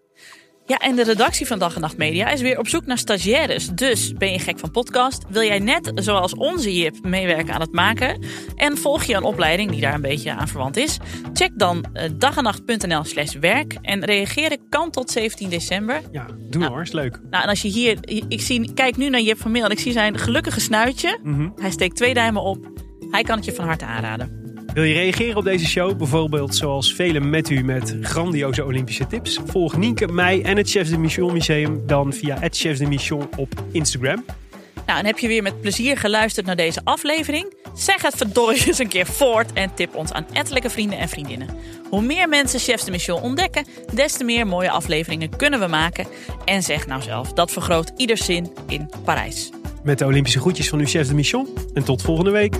Ja, en de redactie van Dag en Nacht Media is weer op zoek naar stagiaires. Dus ben je gek van podcast? Wil jij net zoals onze Jip meewerken aan het maken? En volg je een opleiding die daar een beetje aan verwant is? Check dan eh, dagennacht.nl slash werk. En reageren kan tot 17 december. Ja, doe Nou. hoor, is leuk. Nou, en als je hier... Ik zie, kijk nu naar Jip van Meel en ik zie zijn gelukkige snuitje. Mhm. Hij steekt twee duimen op. Hij kan het je van harte aanraden. Wil je reageren op deze show? Bijvoorbeeld zoals velen met u met grandioze Olympische tips? Volg Nienke, mij en het Chefs de Mission Museum dan via het Chefs de Mission op Instagram. Nou, en heb je weer met plezier geluisterd naar deze aflevering? Zeg het verdorie eens een keer voort en tip ons aan ettelijke vrienden en vriendinnen. Hoe meer mensen Chefs de Mission ontdekken, des te meer mooie afleveringen kunnen we maken. En zeg nou zelf, dat vergroot ieder zin in Parijs. Met de Olympische groetjes van uw Chefs de Mission en tot volgende week.